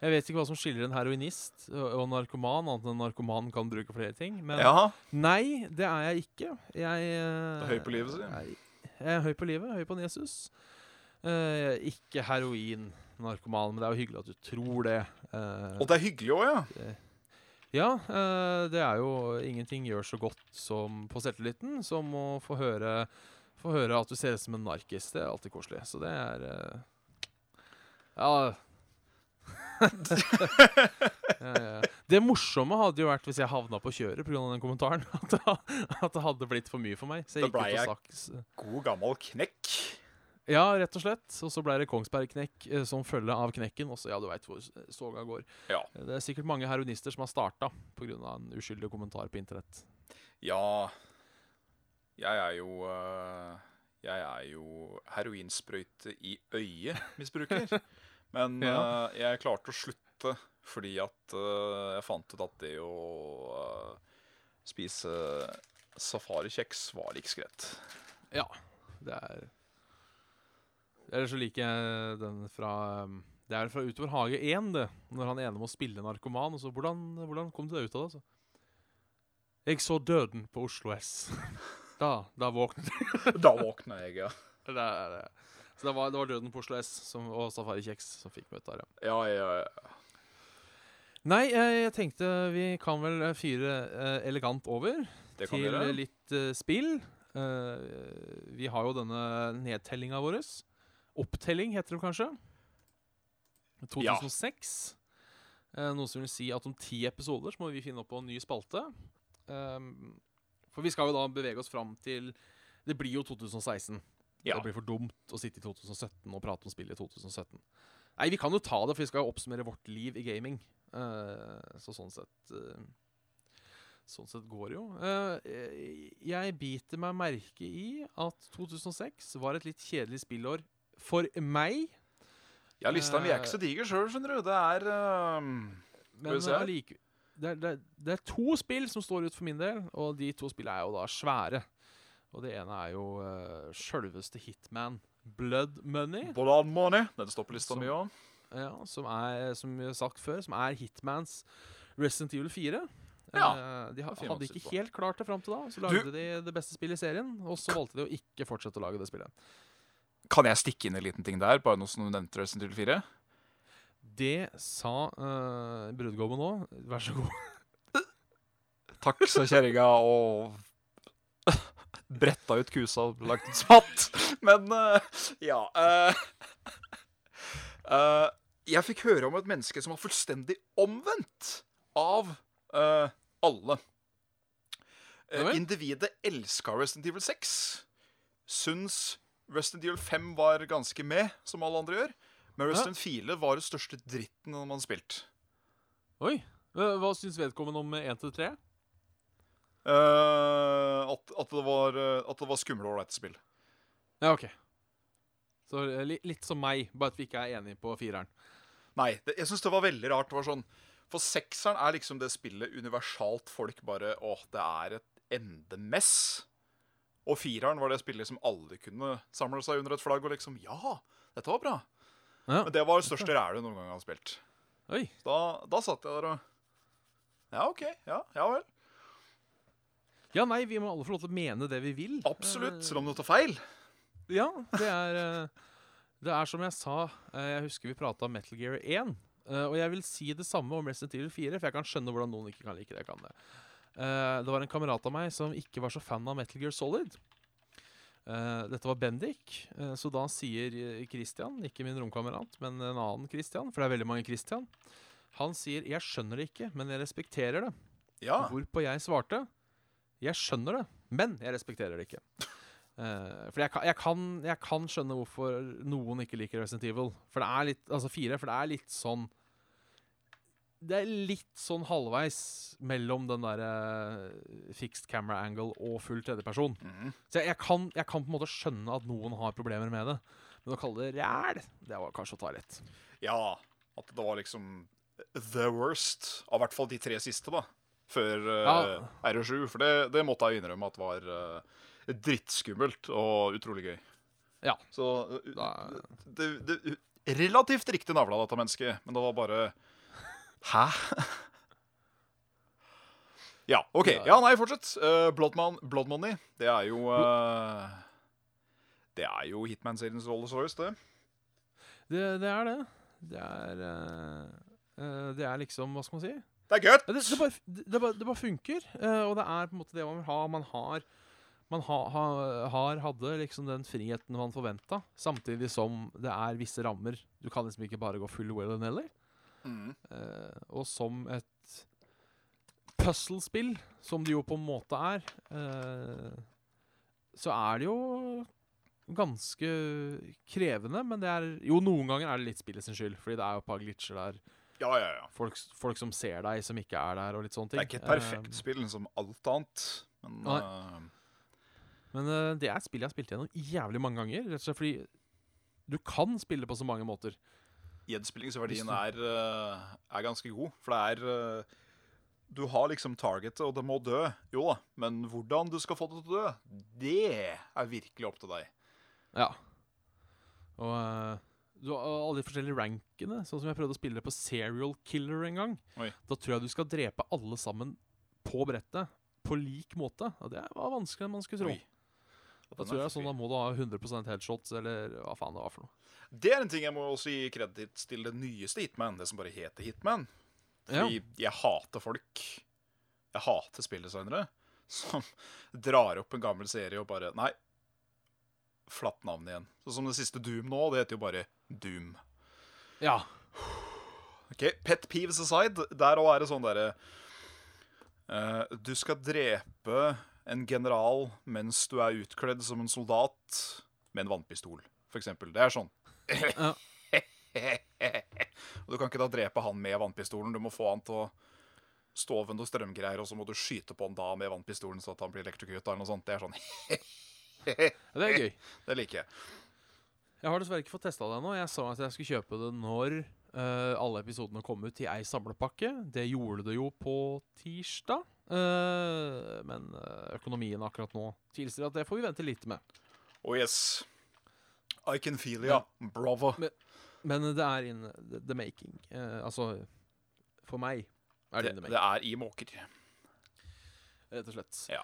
Jeg vet ikke hva som skiller en heroinist og, en narkoman, annet enn en narkoman kan bruke flere ting. Men Ja, nei, det er jeg ikke. Jeg eh, Du er høy på livet, sier Jeg, jeg er høy på livet, høy på Jesus. Uh, ikke heroin-narkoman, men det er jo hyggelig at du tror det. Uh, Og det er hyggelig òg, ja. ja, uh, det er jo Ingenting gjør så godt som på selvtilliten som å få høre, få høre at du ser ut som en narkis. Det er alltid koselig. Så det er Ja. Ja, ja. Det morsomme hadde jo vært hvis jeg havna på kjøret pga. den kommentaren. At det, at det hadde blitt for mye for meg. Da blei ble jeg-. God gammel knekk. Ja, rett og slett. Og så ble det Kongsberg-knekk eh, som følge av knekken. Også, ja, du veit hvor soga går. Ja. Det er sikkert mange heroinister som har starta pga. en uskyldig kommentar på internett. Ja Jeg er jo øh, Jeg er jo heroinsprøyte i øyet-misbruker. Men Ja. uh, jeg klarte å slutte fordi at uh, jeg fant ut at det å uh, spise safarikjeks var like greit. Ja, det er Eller så liker jeg den fra um, Det er fra Utover hage 1, det. Når han ene må spille narkoman. Og så hvordan, hvordan kom du deg ut av det? Altså? Jeg så døden på Oslo S. Da, da våknet jeg. Da våkna jeg, ja. Det er det. Så det var, det var døden på Oslo S som, og Safari Kjeks som fikk møte der, ja. Ja, ja, ja. Nei, jeg, jeg tenkte vi kan vel eh, fyre eh, elegant over Det kan til gjøre. litt eh, spill. Eh, vi har jo denne nedtellinga vår. Opptelling heter det kanskje. 2006. Eh, noe som vil si at om ti episoder så må vi finne opp på en ny spalte. Um, for vi skal jo da bevege oss fram til Det blir jo 2016. Ja. Det blir for dumt å sitte i 2017 og prate om spillet i 2017. Nei, vi kan jo ta det, for vi skal jo oppsummere vårt liv i gaming. Uh, så sånn sett uh, Sånn sett går det jo. Uh, jeg biter meg merke i at 2006 var et litt kjedelig spillår for meg. Ja, lista mi er ikke så diger sjøl, skjønner du. Det er øhm, Men vi se her? allike- det, er- det, er- det er to spill som står ut for min del, og de to spillene er jo da svære. Og det ene er jo uh, sjølveste Hitman Blood Money. Blood Money. Den på lista mi òg. Ja, som er, som vi har sagt før, som er Hitmans Resident Evil 4. Ja, Eh, de er fin hadde ikke helt klart det fram til da. Så lagde de det beste spillet i serien, og så valgte de å ikke fortsette å lage det spillet. Kan jeg stikke inn en liten ting der, bare noe som du nevnte Resident Evil 4? Det sa uh, brudgommen òg. Vær så god. Takk, sa kjerringa og bretta ut kusa og lagt en smatt. Men uh, ja uh, uh, Jeg fikk høre om et menneske som var fullstendig omvendt av alle. Individet elska Resident Evil 6. Syns Resident Evil 5 var ganske med, som alle andre gjør. Men Resident 4 var den største dritten man har spilt. Oi. Hva syns vedkommende om 1 til 3? Eh, at, at, det var, eh, at det var skumle ålreite spill. Ja, OK. Så eh, li, litt som meg, bare at vi ikke er enige på fireren. Nei, det, jeg syns det var veldig rart. Det var sånn For sekseren er liksom det spillet universalt folk bare Åh, det er et endemess. Og fireren var det spillet som alle kunne samle seg under et flagg og liksom Ja, dette var bra. Ja. Men det var det største rælet noen gang jeg har spilt. Da, da satt jeg der og Ja, OK. Ja, ja vel. Ja, nei, vi må alle få lov til å mene det vi vil. Absolutt. Selv om du tar feil. Ja, det er eh, Det er som jeg sa eh, Jeg husker vi prata om Metal Gear 1. eh, Og jeg vil si det samme om Resident Evil 4, for jeg kan skjønne hvordan noen ikke kan like det. jeg Kan det. Eh, det var en kamerat av meg som ikke var så fan av Metal Gear Solid. Eh, dette var Bendik, eh, så da sier eh, Christian, ikke min romkamerat, men en annen Christian, for det er veldig mange Christian, han sier 'jeg skjønner det ikke, men jeg respekterer det'. Ja. Hvorpå jeg svarte Jeg skjønner det, men jeg respekterer det ikke. Uh, for jeg kan, jeg, kan, jeg kan skjønne hvorfor noen ikke liker Resident Evil. For det er litt Altså fire, for det er litt sånn Det er litt sånn halvveis mellom den derre fixed camera angle og full tredjeperson. Mm. Så jeg, jeg, kan, jeg kan på en måte skjønne at noen har problemer med det. Men å kalle det ræl, det var kanskje å ta litt. ja. At det var liksom the worst. Av hvert fall de tre siste, da. Før uh, Ja. RE7. For det, det måtte jeg innrømme at var uh, drittskummelt og utrolig gøy. Ja. Så uh, det, det, Relativt riktig navla, dette mennesket, men det var bare Hæ? ja, OK. Ja, nei, fortsett. Uh, Bloodman, Blood Money, det er jo uh, Det er jo Hitman-seriens Rolls Royce, det. Det, det er det. Det er eh, eh, Det er liksom Hva skal man si? Det er godt! Det, det, bare, det, det, bare, det bare funker. eh, og det er på en måte det man vil ha. Man har Man ha, ha, har hadde liksom den friheten man forventa, samtidig som det er visse rammer. Du kan liksom ikke bare gå full well and Nelly. Mm. Eh, og som et puzzlespill, som det jo på en måte er, eh, så er det jo ganske krevende, men det er Jo, noen ganger er det litt spillet sin skyld, fordi det er jo et par glitcher der. Ja, ja, ja. Folk, folk som ser deg, som ikke er der, og litt sånne ting. Det er ikke et perfekt uh, spill som alt annet, men Nei. eh, men uh, det er et spill jeg har spilt gjennom jævlig mange ganger, rett og slett fordi du kan spille på så mange måter. gjenspillingsverdien er, er ganske god. For det er Du har liksom targetet, og det må dø. Jo da, men hvordan du skal få det til å dø, det er virkelig opp til deg. Ja. Og du har alle de forskjellige rankene, sånn som jeg prøvde å spille på Serial Killer en gang. Oi. Da tror jeg du skal drepe alle sammen på brettet på lik måte. Og det var vanskeligere enn man skulle tro. Oi. Da tror jeg sånn, da må du ha 100% headshots, eller hva faen det var for noe. Det er en ting jeg må også gi kreditt til det nyeste Hitman, det som bare heter Hitman. Ja. Fordi jeg hater folk Jeg hater spilldesignere som drar opp en gammel serie og bare Nei, flatt navn igjen. Sånn som det siste Doom nå, det heter jo bare Doom. ja. Ok, Pet peeves aside, der òg er det sånn derre uh, Du skal drepe en general mens du er utkledd som en soldat med en vannpistol, for eksempel. Det er sånn. Ja. Og du kan ikke da drepe han med vannpistolen. Du må få han til å stå over noe strømgreier, og så må du skyte på han da med vannpistolen så at han blir elektrokutta eller noe sånt. Det er sånn. Det er gøy. Det liker jeg. Jeg har dessverre ikke fått testa det ennå. Jeg sa at jeg skulle kjøpe det når uh, alle episodene kom ut i ei samlepakke. Det gjorde det jo på tirsdag. Uh, men eh, økonomien akkurat nå tilsier at det får vi vente litt med. Oh yes. I can feel ya. Bravo. Men det er in the making. Uh, altså For meg er det, Det, in the making. det er i måker. rett og slett. Ja.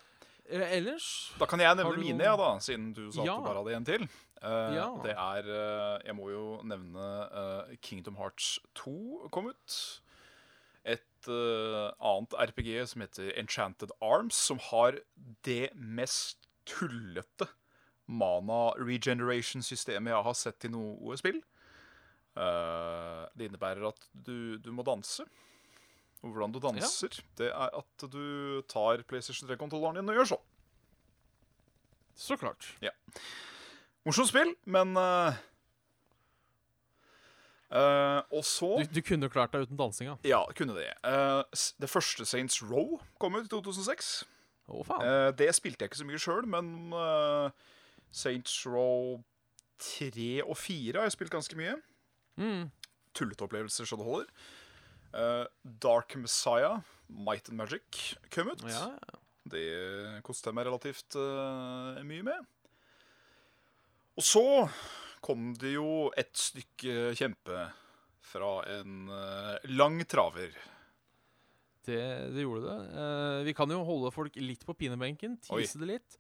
Eh, ellers Da kan jeg nevne mine, ja, da, siden du sa Ja. at du bare hadde en til. Uh, Ja. Det er uh, Jeg må jo nevne uh, Kingdom Hearts 2 kom ut. Et annet RPG som heter Enchanted Arms, som har det mest tullete mana regeneration-systemet jeg har sett i noe spill. Det innebærer at du, du må danse. Og hvordan du danser, det er at du tar PlayStation 3-kontrolleren din og gjør sånn. Så klart. Morsomt spill, men uh, uh, Og så Du, du kunne klart deg uten dansinga. Ja, kunne det. Uh, det første Saints Row kom ut i 2006. Å, faen. Eh, det spilte jeg ikke så mye sjøl, men Saints Row 3 og 4 har jeg spilt ganske mye. Mm. Tullete opplevelser så det holder. Eh, Dark Messiah, Might and Magic, kom ut. Ja, Det koste jeg meg relativt uh, mye med. Og så kom det jo et stykke kjempe fra en uh, lang traver. det, det gjorde det. Vi kan jo holde folk litt på pinebenken, Oi. det litt.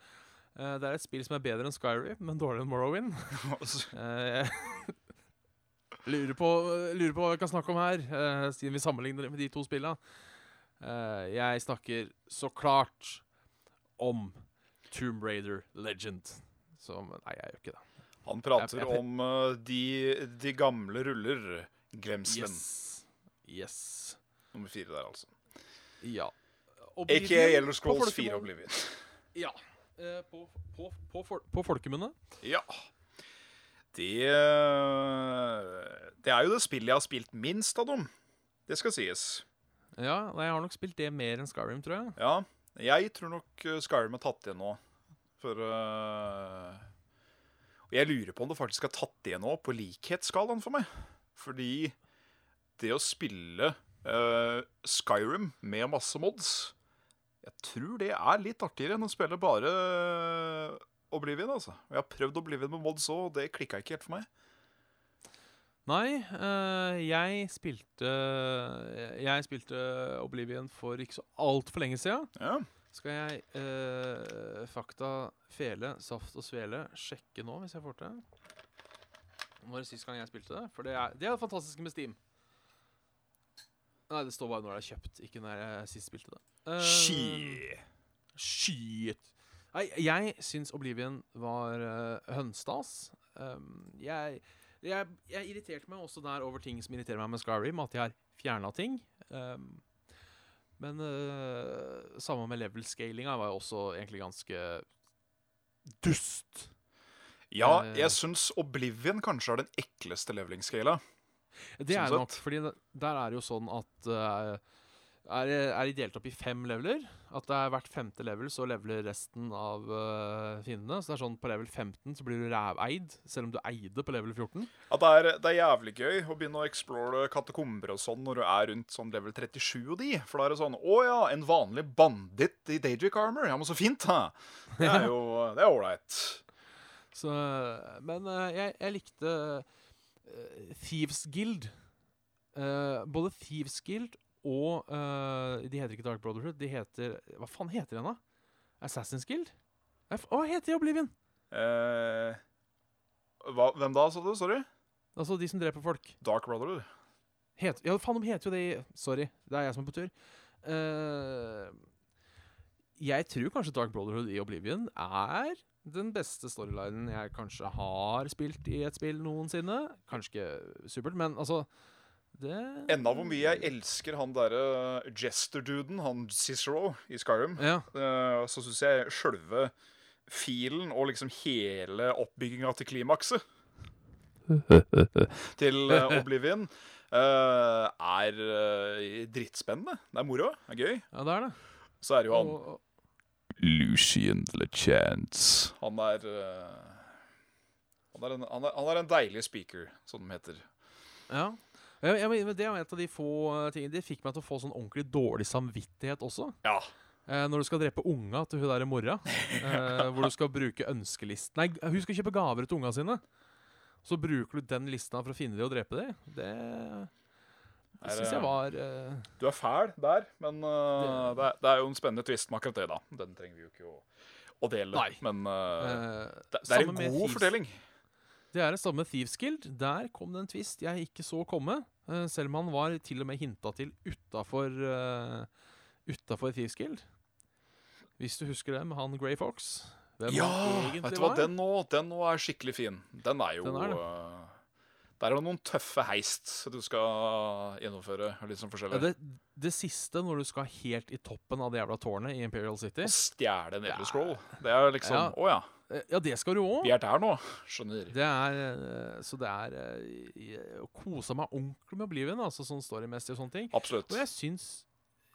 Det er et spill som er bedre enn Skyrim, men dårligere enn Morrowind. Lurer, på, lurer på hva vi kan snakke om her, uh, siden vi sammenligner det med de to spillene. Uh, jeg snakker så klart om Tomb Raider Legend. Som Nei, jeg gjør ikke det. Han prater Jeg- jeg- om uh, de, de gamle ruller. Glemselen. Yes. Yes. Nummer fire der, altså. Ja. Ikke Yellow Scrolls 4 Oblivion. Ja. Uh, på, på, på, på folkemunne. Ja. Det Det er jo det spillet jeg har spilt minst av dem. Det skal sies. Ja, jeg har nok spilt det mer enn Skyrim, tror jeg. Ja, jeg tror nok eh, Skyrim har tatt igjen nå. For uh, Og jeg lurer på om det faktisk har tatt igjen nå på likhetsskalaen for meg. Fordi det å spille uh, Skyrim med masse mods Jeg tror det er litt artigere enn å spille bare eh, Oblivion. altså. Vi Jeg har prøvd Oblivion med mods òg, og det klikka ikke helt for meg. Nei, øh, jeg spilte Jeg spilte Oblivion for ikke så altfor lenge siden. Ja, Skal jeg øh, fakta, fele, saft og svele sjekke nå, hvis jeg får til? Når var det sist gang jeg spilte det? For det er det, er det fantastiske med Steam. Nei, det står bare når det er kjøpt, ikke når jeg sist spilte det. Uh, Shit. Shit. Nei, jeg syns Oblivion var uh, hønstas. Um, jeg, jeg, jeg irriterte meg også der over ting som irriterer meg med Skyrim, at de har fjerna ting. Um, men uh, samme med level-scalinga var jo også egentlig ganske dust. Ja, uh, jeg syns Oblivion kanskje har den ekleste leveling-scala. Det Sånn er nok, fordi der er det jo sånn at uh, er, er de delt opp i fem leveler? At det er hvert femte level så leveler resten av uh, fiendene. Så det er sånn på level 15 så blir du ræveid, selv om du eide på level 14. Ja, det er, det er jævlig gøy å begynne å explore katakomber og sånn når du er rundt sånn level 37 og de. For da er det sånn Å ja, en vanlig banditt i Daedric Armor. Ja, men så fint, da. Det er jo Det er ålreit. Så, men uh, jeg, jeg likte uh, Thieves Guild. Uh, både Thieves Guild og uh, De heter ikke Dark Brotherhood. De heter Hva faen heter den, da? Assassin's Guild? Nei, Hva heter de Oblivion? Uh, hva, hvem da, sa du? Sorry? Altså de som dreper folk. Dark Brotherhood. Het, ja, faen, de heter jo det i Sorry, det er jeg som er på tur. Uh, jeg tror kanskje Dark Brotherhood i Oblivion er den beste storylinen jeg kanskje har spilt i et spill noensinne. Kanskje ikke supert, men altså det Enda hvor mye jeg elsker han derre Jester-duden, han Cicero i Skyrim, Ja. eh, så syns jeg sjølve filen og liksom hele oppbygginga til klimakset til eh, Oblivion eh, er eh, drittspennende. Det er moro. Det er gøy. ja, det er det. Så er det jo han Og, og, Lucian LeChance. Han er eh, han er, en, han, er, han er en deilig speaker, som de heter. ja. Ja, men Det er et av de få eh, tingene Det fikk meg til å få sånn ordentlig dårlig samvittighet også. Ja. Eh, når du skal drepe unga til hun der mora, eh, hvor du skal bruke ønskelisten Nei, hun skal kjøpe gaver til unga sine. Så bruker du den lista for å finne dem og drepe dem. Det, det syns jeg var eh, Du er fæl der, men uh, det, er, det er jo en spennende twist med akkurat det, da. Den trenger vi jo ikke å, å dele. Nei. Men eh, det, det er en god fortelling. Det er det samme Thieves Guild. Der kom det en twist jeg ikke så komme. eh, selv om han var til og med hinta til utafor uh, Utafor Thieves Guild. Hvis du husker det med han Grey Fox. Hvem Ja, vet du hva, den nå, den nå er skikkelig fin. Den er jo Den er Der er det noen tøffe heist du skal gjennomføre. Litt sånn Ja, forskjellig. det, det siste, når du skal helt i toppen av det jævla tårnet i Imperial City Å stjele en Elder Scroll. Det er liksom Ja. Å ja, Oh, Ja, det skal du òg. vi er der nå. Skjønner. Det er eh, Så det er eh, å kose meg ordentlig med Oblivion, altså sånn storymessig og sånne ting. Absolutt. Og jeg syns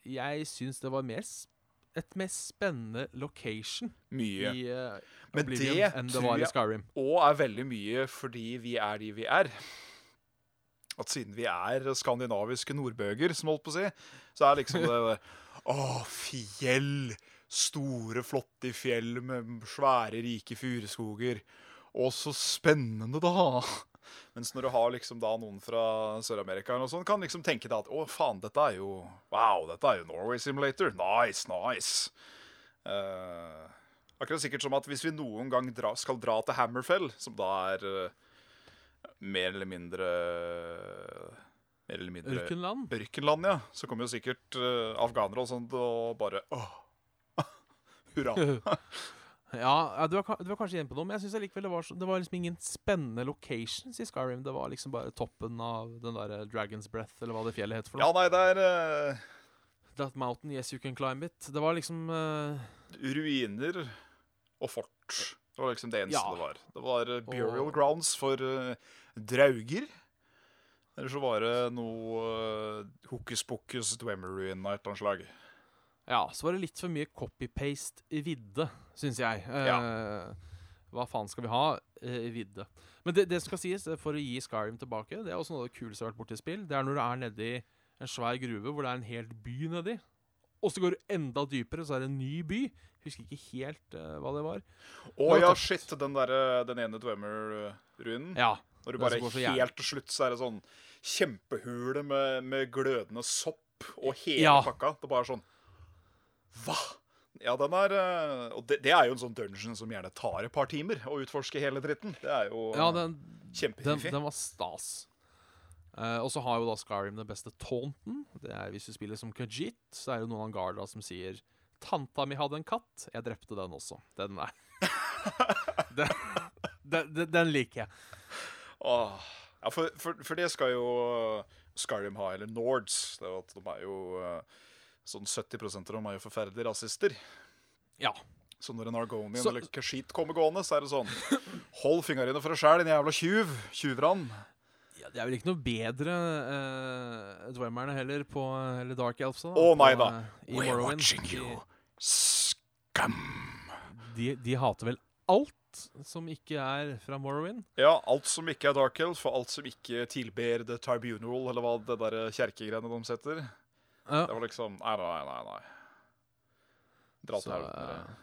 Jeg syns det var mer s- et mer spennende location Mye. i uh, Oblivion det enn det var i jeg- Skyrim. Og er veldig mye fordi vi er de vi er. At siden vi er skandinaviske nordbøger, som holdt på å si, så er liksom det der Å, fjell! Store, flotte fjell med svære, rike furuskoger. Å, så spennende, da! Mens når du har liksom da noen fra Sør-Amerika eller noe sånt, kan liksom tenke deg at å, faen, dette er jo Wow, dette er jo Norway Simulator. Nice, nice. Uh, akkurat sikkert som at hvis vi noen gang dra, skal dra til Hammerfell, som da er uh, mer eller mindre Mer eller mindre Ørkenland? Ørkenland, ja. Så kommer jo sikkert uh, afghanere og sånt og bare åh, Hurra. Ja, du, er, du er kanskje igjen på noe, men jeg syns allikevel det var, så, det var liksom ingen spennende locations i Skyrim. Det var liksom bare toppen av den der Dragon's Breath, eller hva det fjellet heter for Ja, nei, det er uh... That mountain, yes you can climb it. Det var liksom uh... ruiner og fort. Det var liksom det eneste Ja. det var. Det var eh, burial Og- grounds for uh, drauger. Eller så var det noe uh, hokus pokus dwemer-ruin av et eller annet slag. Ja, så var det litt for mye copy-paste i vidde, syns jeg. Eh, Hva faen skal vi ha eh, i vidde? Men det, det skal sies, eh, for å gi Skyrim tilbake, det er også noe av det kuleste jeg har vært borti spill. Det er når du er nedi en svær gruve hvor det er en helt by nedi. Og så går du enda dypere, så er det en ny by. Husker ikke helt uh, hva det var. Å ja, tatt. shit, den, der, den ene dwemer-ruinen. Ja. Når du bare som helt til slutt så er det sånn kjempehule med, med glødende sopp og hele Ja. pakka. Det er bare sånn Hva? Ja, den er eh, Og det, det er jo en sånn dungeon som gjerne tar et par timer å utforske hele dritten. Det er jo ja, den, den, den var stas. Uh, og så har jo da Skyrim den beste taunten. Det er Hvis du spiller som Khajiit, så er det noen av Garda som sier 'Tanta mi hadde en katt. Jeg drepte den også.' Den er den, den, den, den liker jeg. Åh. Ja, for, for, for det skal jo Skyrim ha, eller Nords. Det er jo eh, Sånn 70% av dem er jo forferdelige rasister. Ja. Så når en Argonian Så- eller Kashit kommer gående, så er det sånn Hold fingrene for deg sjæl, din jævla tjuv. Tjuvran. ja. Det er vel ikke noe bedre uh, Dwemmerne heller på Eller Dark Elves. Å, nei da. eh, I We're Morrowind. watching you. Skam. De, de hater vel alt som ikke er fra Morrowind. Ja, alt som ikke er Dark Elf, og alt som ikke tilber The Tribunal, eller hva det der kjerkegreiene de setter. Ja. Det var liksom Nei, nei, nei. nei. Dra til helvete. eh,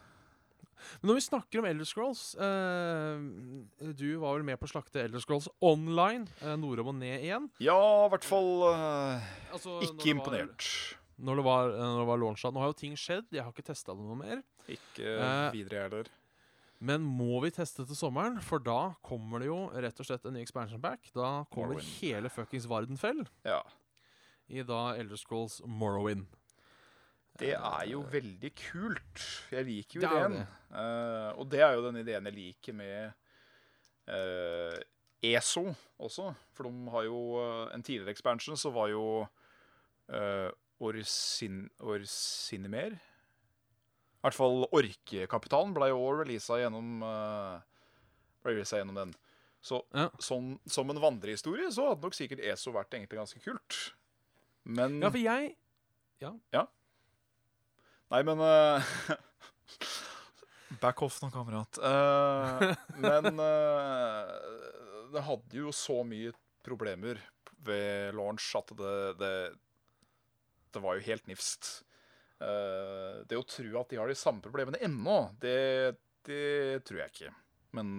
Men når vi snakker om Elder Scrolls eh, Du var vel med på å slakte Elder Scrolls online, eh, nordom og ned igjen? Ja, i hvert fall eh, Altså, ikke imponert. Når det var, eh, når det var launcha. Nå har jo ting skjedd, jeg har ikke testa det noe mer. Ikke Eh, videre, heller. Men må vi teste til sommeren? For da kommer det jo rett og slett en ny expansion back. Da kommer Morrowind. hele fuckings Vardenfell Ja. I da Elder Scrolls Morrowind. Det er jo veldig kult. Jeg liker jo Det ideen. Det. Eh, og det er jo den ideen jeg liker med uh, ESO også. For de har jo eh, En tidligere expansion så var jo uh, Orsin, Orsinimer I hvert fall Orkekapitalen ble jo releasa gjennom uh, gjennom den. Så Ja. sånn, som en vandrehistorie så hadde nok sikkert ESO vært egentlig ganske kult. Men Ja, for jeg ja Nei, men uh, Back off nå, kamerat. Uh, men uh, det hadde jo så mye problemer ved launch at det Det, det var jo helt nifst. Uh, det å tro at de har de samme problemene ennå, det, det tror jeg ikke. Men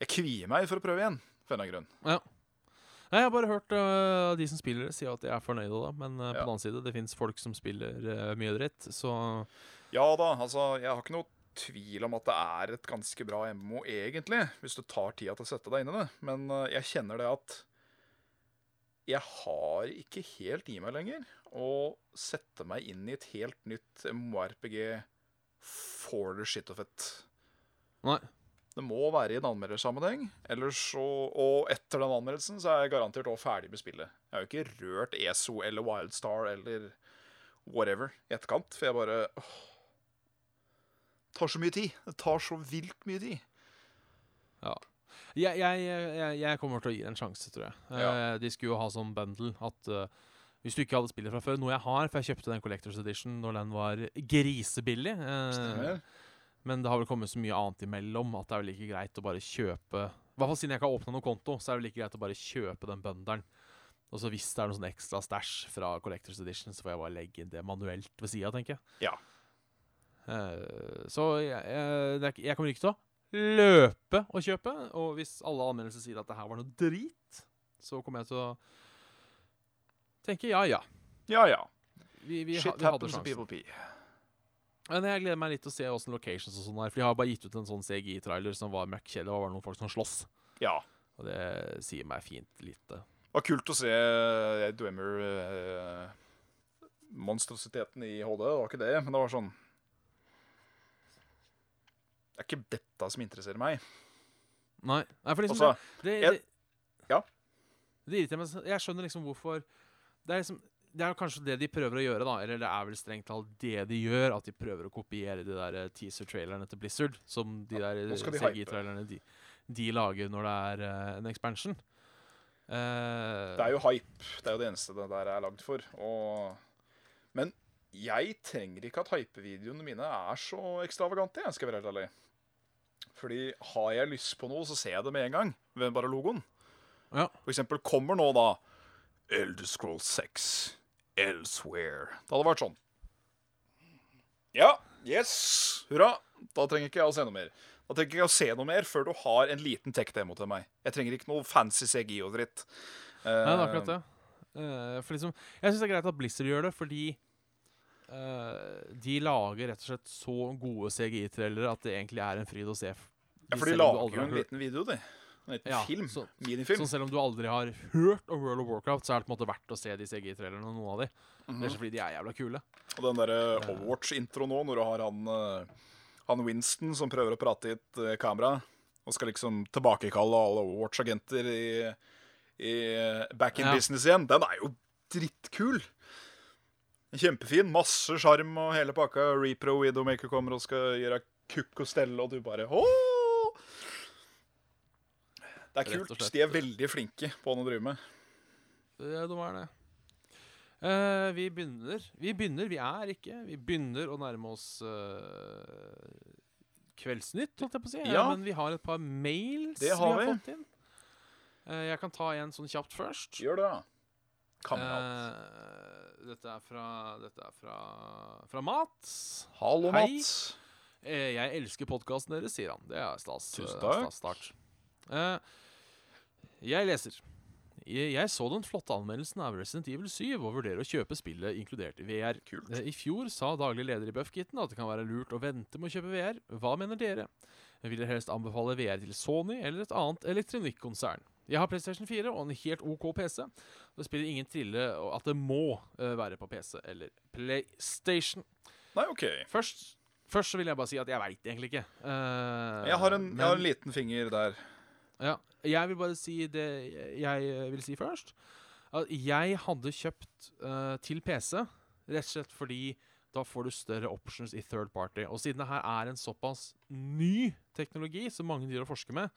jeg kvier meg for å prøve igjen, for en eller annen grunn. Ja. Nei, Jeg har bare hørt uh, de som spiller det, si at de er fornøyde. da Men uh, på den annen side, det fins folk som spiller uh, mye dritt. Så Ja da, altså, jeg har ikke noe tvil om at det er et ganske bra MMO, egentlig, hvis du tar tida til å sette deg inn i det. Men jeg kjenner det at jeg har ikke helt i meg lenger å sette meg inn i et helt nytt MMORPG for the shit of it. nei. Det må være i en anmeldersammenheng. Og etter den anmeldelsen så er jeg garantert også ferdig med spillet. Jeg har jo ikke rørt ESO eller Wildstar eller whatever i etterkant, for jeg bare åh, Det tar så mye tid. Det tar så vilt mye tid. Ja. Jeg, jeg, jeg, jeg kommer til å gi det en sjanse, tror jeg. Ja. Eh, de skulle jo ha sånn bundle at uh, hvis du ikke hadde spillet fra før, noe jeg har, for jeg kjøpte den Collectors Edition når den var grisebillig Uh, Stemmer. Men det har vel kommet så mye annet imellom at det er vel like greit å bare kjøpe I hvert fall siden jeg ikke har åpna noen konto, så er det vel like greit å bare kjøpe den bønderen Og så hvis det er noe sånn ekstra stæsj fra Collectors Edition, så får jeg bare legge inn det manuelt ved sida, tenker jeg. Ja. Uh, så jeg, jeg, jeg kommer ikke til å løpe og kjøpe. Og hvis alle anmeldelser sier at det her var noe drit, så kommer jeg til å tenke ja, ja. Ja, ja. Vi, vi, Shit vi happens to people pee. Men jeg gleder meg litt til å se åssen locations og sånn er. For de har bare gitt ut en sånn CGI-trailer som var møkkjedelig. og var noen folk som slåss. Ja. Og det sier meg fint lite. Det var kult å se eh, Dwemer eh, monstrositeten i HD. Det var ikke det, men det var sånn Det er ikke dette som interesserer meg. Nei, Nei for liksom Altså, det, det, jeg- ja. Det irriterer meg. Jeg skjønner liksom hvorfor Det er liksom det er kanskje det de prøver å gjøre, da. Eller det er vel strengt talt det de gjør. At de prøver å kopiere de der eh, teaser-trailerne til Blizzard. Som de der nå skal de CGI-trailerne de, de lager når det er uh, en expansion. Uh, Det er jo hype. Det er jo det eneste det der er lagd for. Og... Men jeg trenger ikke at hypevideoene mine er så ekstravagante, jeg skal være helt ærlig. Fordi har jeg lyst på noe, så ser jeg det med en gang. Ved bare logoen. Ja. For eksempel kommer nå da Elder Scrolls 6 Elsewhere. Det hadde vært sånn. Ja, yes, hurra. Da trenger ikke jeg å se noe mer. Da trenger ikke jeg å se noe mer før du har en liten tech-demo til meg. Jeg trenger ikke noe fancy CGI og dritt. Nei, det er akkurat det. Uh, for liksom, jeg syns det er greit at Blizzard gjør det, fordi uh, de lager rett og slett så gode CGI-trailere at det egentlig er en fryd å se. Ja, for de lager jo en liten video, de. En liten Ja, film. så- Minifilm. Så selv om du aldri har hørt om World of Warcraft, så er det på en måte verdt å se de CG-trailerne og noen av de. Mm er fordi de er jævla kule. Og den derre Overwatch-intro nå, når du har han, eh, han Winston som prøver å prate i et eh, kamera, og skal liksom tilbakekalle alle Overwatch-agenter i, i back in Ja. business igjen, den er jo drittkul. Kjempefin. Masse sjarm og hele pakka. Repro Widowmaker kommer og skal gjøre kukk og stelle, og du bare Åh! Det er kult. slett. De er veldig flinke på hva de driver med. Ja, de er det. Uh, vi begynner Vi begynner, vi er ikke. Vi begynner å nærme oss uh, Kveldsnytt, holdt jeg på å si. Ja. Ja. Men vi har et par mails Det har vi har vi. fått inn. Uh, jeg kan ta en sånn kjapt først. Gjør det, da. Kamerat. Eh, dette er fra Dette er fra, fra Mats. Hallo, hei. Mats. Eh, jeg elsker podkasten deres, sier han. Det er stas. Tusen eh, takk. stas start. Eh, jeg leser. Jeg, så den flotte anmeldelsen av Resident Evil 7 og vurderer å kjøpe spillet inkludert i VR. Kult. Eh, I fjor sa daglig leder i Buffkitten at det kan være lurt å vente med å kjøpe VR. Hva mener dere? Vil dere helst anbefale VR til Sony eller et annet elektronikkonsern? Jeg har PlayStation 4 og en helt OK PC. Det spiller ingen trille at det må eh, være på PC eller PlayStation. Nei, OK. Først, først så vil jeg bare si at jeg veit egentlig ikke. Uh, Jeg har, en, jeg har en liten finger der. Ja, jeg vil bare si det jeg eh, vil si først. At jeg hadde kjøpt uh, til PC rett og slett fordi da får du større options i third party. Og siden det her er en såpass ny teknologi som mange driver og forsker med,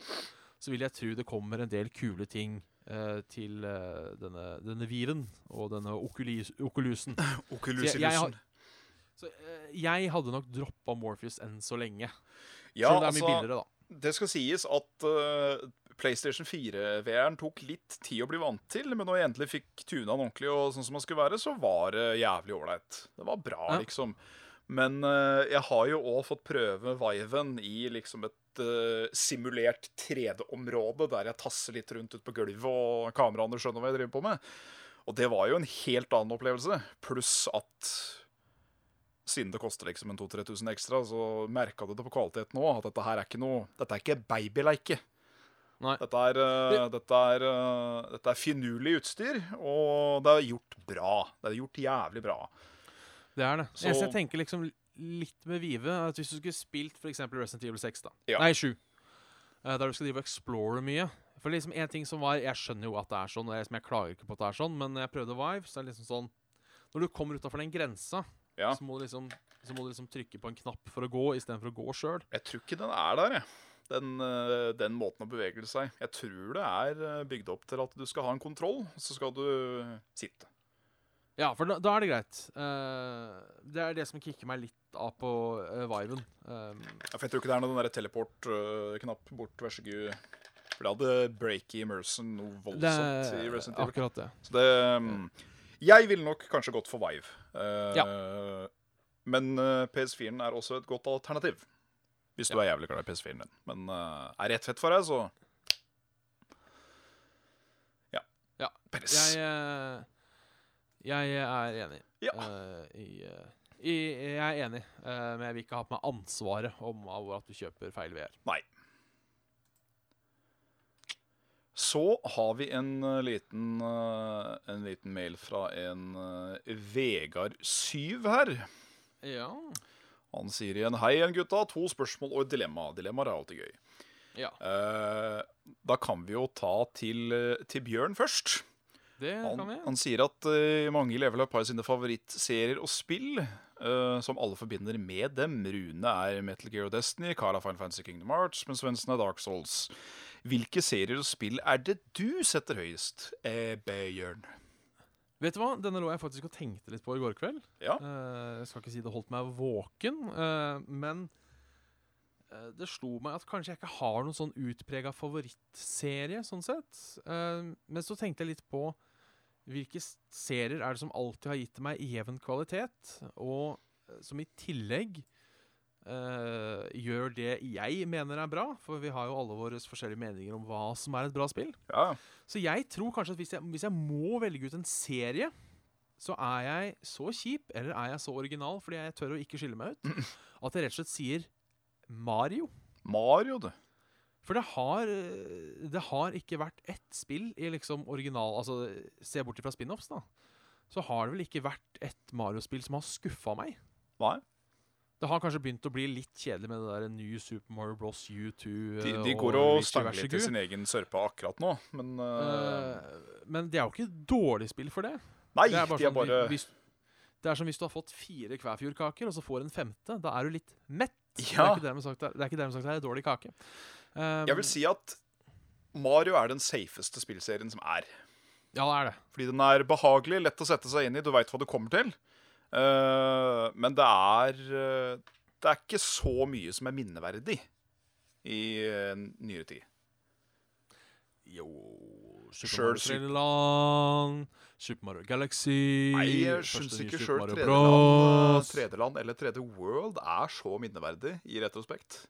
så vil jeg tro det kommer en del kule ting uh, til uh, denne, denne viren og denne okulusen Okulusen Så jeg- jeg Så jeg hadde nok droppa Morpheus enn så lenge. Ja, Selv om det er mye altså, billigere, da. Det skal sies at uh, PlayStation 4-VR-en tok litt tid å bli vant til, men når jeg endelig fikk tuna den ordentlig og sånn som den skulle være, så var det jævlig ålreit. Det var bra, Ja. liksom. Men uh, jeg har jo òg fått prøve Viven i liksom et uh, simulert 3D-område, der jeg tasser litt rundt ut på gulvet, og kameraene skjønner hva jeg driver på med. Og det var jo en helt annen opplevelse. Pluss at siden det koster liksom en 2000-3000 ekstra, så merka du det på kvaliteten òg. At dette her er ikke noe Dette er ikke babyleike. Dette er, uh, dette, er, uh, dette er finurlig utstyr, og det er gjort bra. Det er gjort jævlig bra. Det er det. Så-. Jeg tenker liksom litt med Vive at Hvis du skulle spilt f.eks. Resident Evil 6, da Ja. Nei, 7. Uh, der du skal drive og explore mye. For liksom en ting som var Jeg skjønner jo at det er sånn, og jeg, som jeg klager ikke på at det er sånn, men når jeg prøvde Vive, så er det liksom sånn Når du kommer utafor den grensa, Ja. så, må du liksom, så må du liksom trykke på en knapp for å gå istedenfor å gå sjøl. Jeg tror ikke den er der, jeg. Den, eh, den måten å bevege seg. Jeg tror det er eh, bygd opp til at du skal ha en kontroll, så skal du sitte. Ja, for da, da er det greit. Uh, det er det som kicker meg litt av på uh, Viven. Um, Ja, For jeg tror ikke det er noen teleport-knapp bort, vær så god. For det hadde breaky immersion noe det voldsomt i er Resident Evil. akkurat det. Så det um, Jeg ville nok kanskje gått for Vive. Eh, Men eh, PS4-en er også et godt alternativ. Hvis du er jævlig glad i PS4-en din. Men eh, er rett fett for deg, så Ja. Ja. Peres. Jeg, jeg er enig. Ja. i, i, jeg er enig, men jeg vil ikke ha på meg ansvaret om at du kjøper feil VR. Nei. Så har vi en eh, liten, eh, en liten mail fra en eh, Vegard Syv her. Ja. Han sier igjen Hei igjen, gutta. To spørsmål og et dilemma. Dilemmaer er alltid gøy. ja. Eh, da kan vi jo ta til, til Bjørn først. Det Han, kan vi. han sier at mange i Level Up har sine favorittserier og spill, eh, som alle forbinder med dem. Rune er Metal Gear og Destiny, Carl er Final Fantasy Kingdom Hearts, men Svendsen er Dark Souls. Hvilke serier og spill er det du setter høyest, eh, Bjørn? Vet du hva? Denne lå jeg faktisk og tenkte litt på i går kveld. Ja. Eh, jeg skal ikke si det holdt meg våken, eh, men eh, det slo meg at kanskje jeg ikke har noen sånn utprega favorittserie, sånn sett. Men så tenkte jeg litt på hvilke serier er det som alltid har gitt meg jevn kvalitet, og som i tillegg eh, gjør det jeg mener er bra, for vi har jo alle våre forskjellige meninger om hva som er et bra spill. ja. Så jeg tror kanskje at hvis jeg, hvis jeg må velge ut en serie, så er jeg så kjip, eller er jeg så original fordi jeg tør å ikke skille meg ut, at jeg rett og slett sier Mario. Mario, du. For det har, det har ikke vært ett spill i liksom original Altså, se bort fra spin-offs, da. Så har det vel ikke vært ett Mario-spill som har skuffa meg. Nei. Det har kanskje begynt å bli litt kjedelig med det der nye Super Mario Bros. U2 De, eh, de går og og stanger litt i sin egen sørpe akkurat nå, men eh, Eh, men det er jo ikke dårlig spill for det. Nei, Det er, bare de er sånn, bare hvis, det er som hvis du har fått fire Kvæfjordkaker, og så får en femte. Da er du litt mett. Det er ikke dermed sagt det er, det er sagt det er dårlig kake. Um, Jeg vil si at Mario er den safeste spillserien som er. Ja, det er det. Fordi den er behagelig, lett å sette seg inn i, du veit hva du kommer til. Eh, men det er eh, Det er ikke så mye som er minneverdig i eh, nyere tid. Jo Super Sjøl Mario Super- 3D-land, Super Mario Galaxy Nei, jeg syns ikke Super sjøl Mario 3D-land 3D-land eller 3D World er så minneverdig i retrospekt.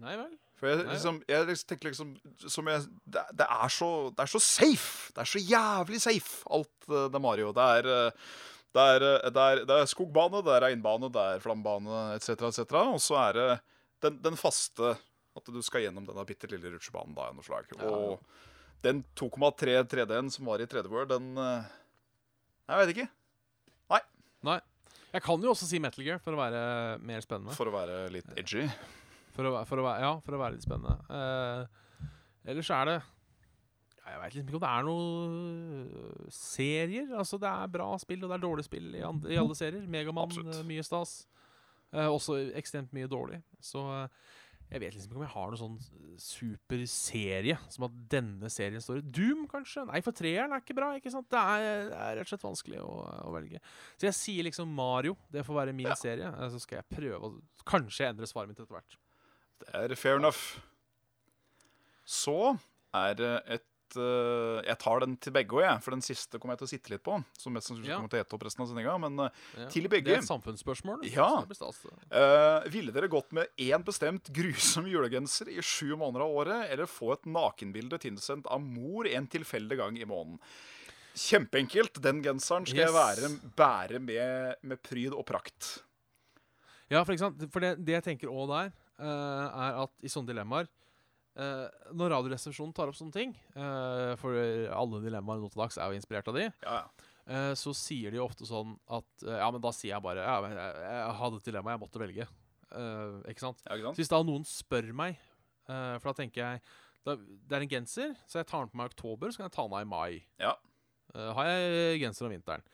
Nei vel? For jeg, liksom, jeg liksom tenker liksom som jeg, det, det, er så, det er så safe! Det er så jævlig safe, alt det Mario. Det er, det er, eh, det er, det er skogbane, det er regnbane, det er flambane etc., etc. Og så er det den, den faste At du skal gjennom denne bitte lille rutsjebanen da, noe slag. Ja. Og den 2,3 3D-en som var i 3D World, den eh, Jeg vet ikke. Nei. Jeg kan jo også si Metal Gear for å være mer spennende. For å være litt edgy. For å, for å, ja, for å være litt spennende. Uh, ellers er det Jeg veit liksom ikke om det er noen serier. Altså, det er bra spill, og det er dårlig spill i, andre, i alle serier. Megamann, eh, mye stas. Eh, også ekstremt mye dårlig. Så eh, jeg vet liksom ikke om jeg har noen sånn superserie som at denne serien står i. Doom, kanskje? Nei, for treeren er ikke bra. ikke sant? Det er, det er rett og slett vanskelig å, å velge. Så jeg sier liksom Mario. Det får være min Ja. serie. Eh, Så skal jeg prøve å Kanskje endre svaret mitt etter hvert. Det er fair enough. Så er det et eh, Jeg tar den til begge òg, jeg. For den siste kommer jeg til å sitte litt på. Som mest sannsynlig Ja. kommer til å ete opp resten av sendinga. Men uh, Ja. Til Det er et samfunnsspørsmål. Ja. eh, ville dere gått med én bestemt grusom julegenser i sju måneder av året, eller få et nakenbilde tilsendt av mor en tilfeldig gang i måneden? Kjempeenkelt. Den genseren skal jeg være, bære med, med pryd og prakt. Ja, for, for det, det jeg tenker òg der, er at i sånne dilemmaer eh, Når Radioresepsjonen tar opp sånne ting, uh, for alle dilemmaer nå til dags er jo inspirert av de, Ja, ja. Uh, så sier de jo ofte sånn at Ja, men da sier jeg bare Ja, men jeg, jeg hadde et dilemma, jeg måtte velge. Ikke sant? ja ikke Så hvis da noen spør meg for da tenker jeg da, Det er en genser, så jeg tar den på meg i oktober, så kan jeg ta den av i mai. Ja. Har jeg genser om vinteren.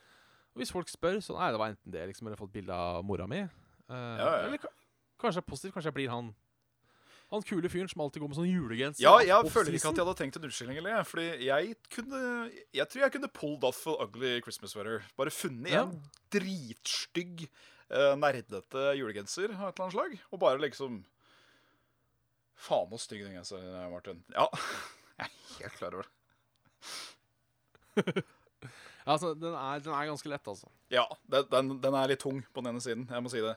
Og hvis folk spør, så nei, det var enten det, liksom, eller fått bilde av mora mi. Ja. Eller kanskje det er positivt, kanskje jeg blir han Han kule fyren som alltid går med sånn julegenser. Ja, jeg føler ikke at jeg hadde tenkt en unnskyldning. Fordi jeg kunne Jeg tror jeg kunne pulled off an ugly Christmas sweater. Bare funnet Ja. en dritstygg, uh, nerdete julegenser av et eller annet slag. Og bare liksom Faen så stygg den genseren er, Martin. Ja, jeg er helt klar over det. Altså, den er, den er ganske lett, altså. Ja, den, den, den er litt tung på den ene siden. Jeg må si det.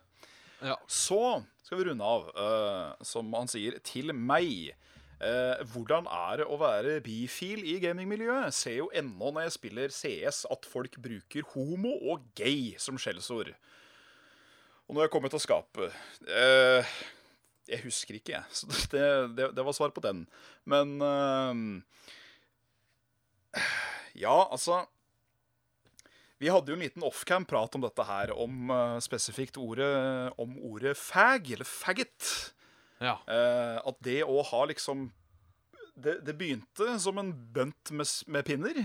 Ja. Så skal vi runde av, uh, som han sier, til meg. Uh, hvordan er det å være bifil i gamingmiljøet? Ser jo ennå når jeg spiller CS at folk bruker homo og gay som skjellsord. Og nå har jeg kommet til skapet uh, Jeg husker ikke, jeg. Så det, det, det var svar på den. Men uh, Ja, altså vi hadde jo en liten offcam-prat om dette her, om uh, spesifikt ordet, om ordet fag, eller faggot. Ja. Uh, at det å ha liksom det, det begynte som en bønt med, med pinner,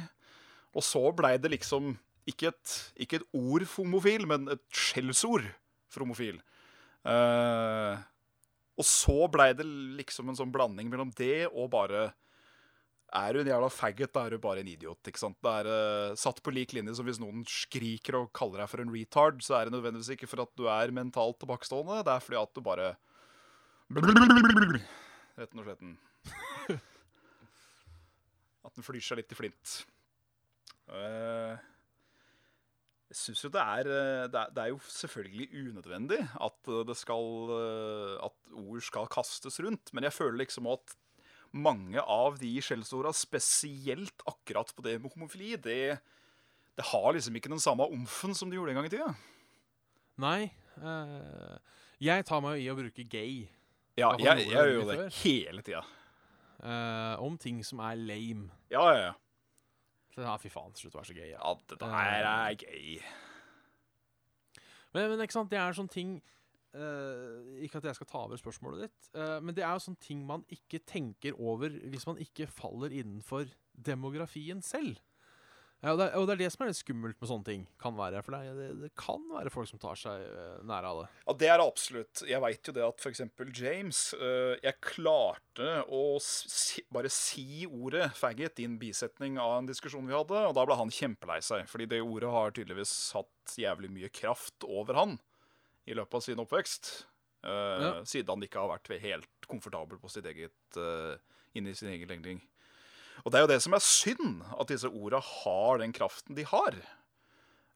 og så blei det liksom ikke et, ikke et ord for homofil, men et skjellsord for homofil. Uh, og så blei det liksom en sånn blanding mellom det og bare er du en jævla faggot, da er du bare en idiot. ikke sant? Det er uh, satt på lik linje som hvis noen skriker og kaller deg for en retard, så er det nødvendigvis ikke for at du er mentalt tilbakestående, det er fordi at du bare Rett og slett. At den flyr seg litt i flint. Uh, jeg syns jo det er, eh, det er Det er jo selvfølgelig unødvendig at det skal At ord skal kastes rundt, men jeg føler liksom at mange av de skjellsorda, spesielt akkurat på det med homofili, det, det har liksom ikke den samme omfen som det gjorde en gang i tida. Nei. Uh, jeg tar meg jo i å bruke gay Ja, jeg, jeg gjør jo det før? hele tida. Uh, om ting som er lame. Ja, ja, ja. Så, ja, fy faen, slutt å være så gay. Ja. Ja, det der er gøy. Men, men ikke sant, det er sånne ting eh, Ikke at jeg skal ta over spørsmålet ditt, uh, men det er jo sånne ting man ikke tenker over hvis man ikke faller innenfor demografien selv. Ja, og, det, er- og det er det som er litt skummelt med sånne ting. Kan være, For det, det, kan være folk som tar seg uh, nære av det. Ja, det er det absolutt. Jeg veit jo det at f.eks. James Jeg klarte å si, bare si ordet 'faggot' i en bisetning av en diskusjon vi hadde, og da ble han kjempelei seg. Fordi det ordet har tydeligvis hatt jævlig mye kraft over han i løpet av sin oppvekst. Uh, Ja. Siden han ikke har vært helt komfortabel på sitt eget uh, inni sin egen legning. Og det er jo det som er synd, at disse orda har den kraften de har.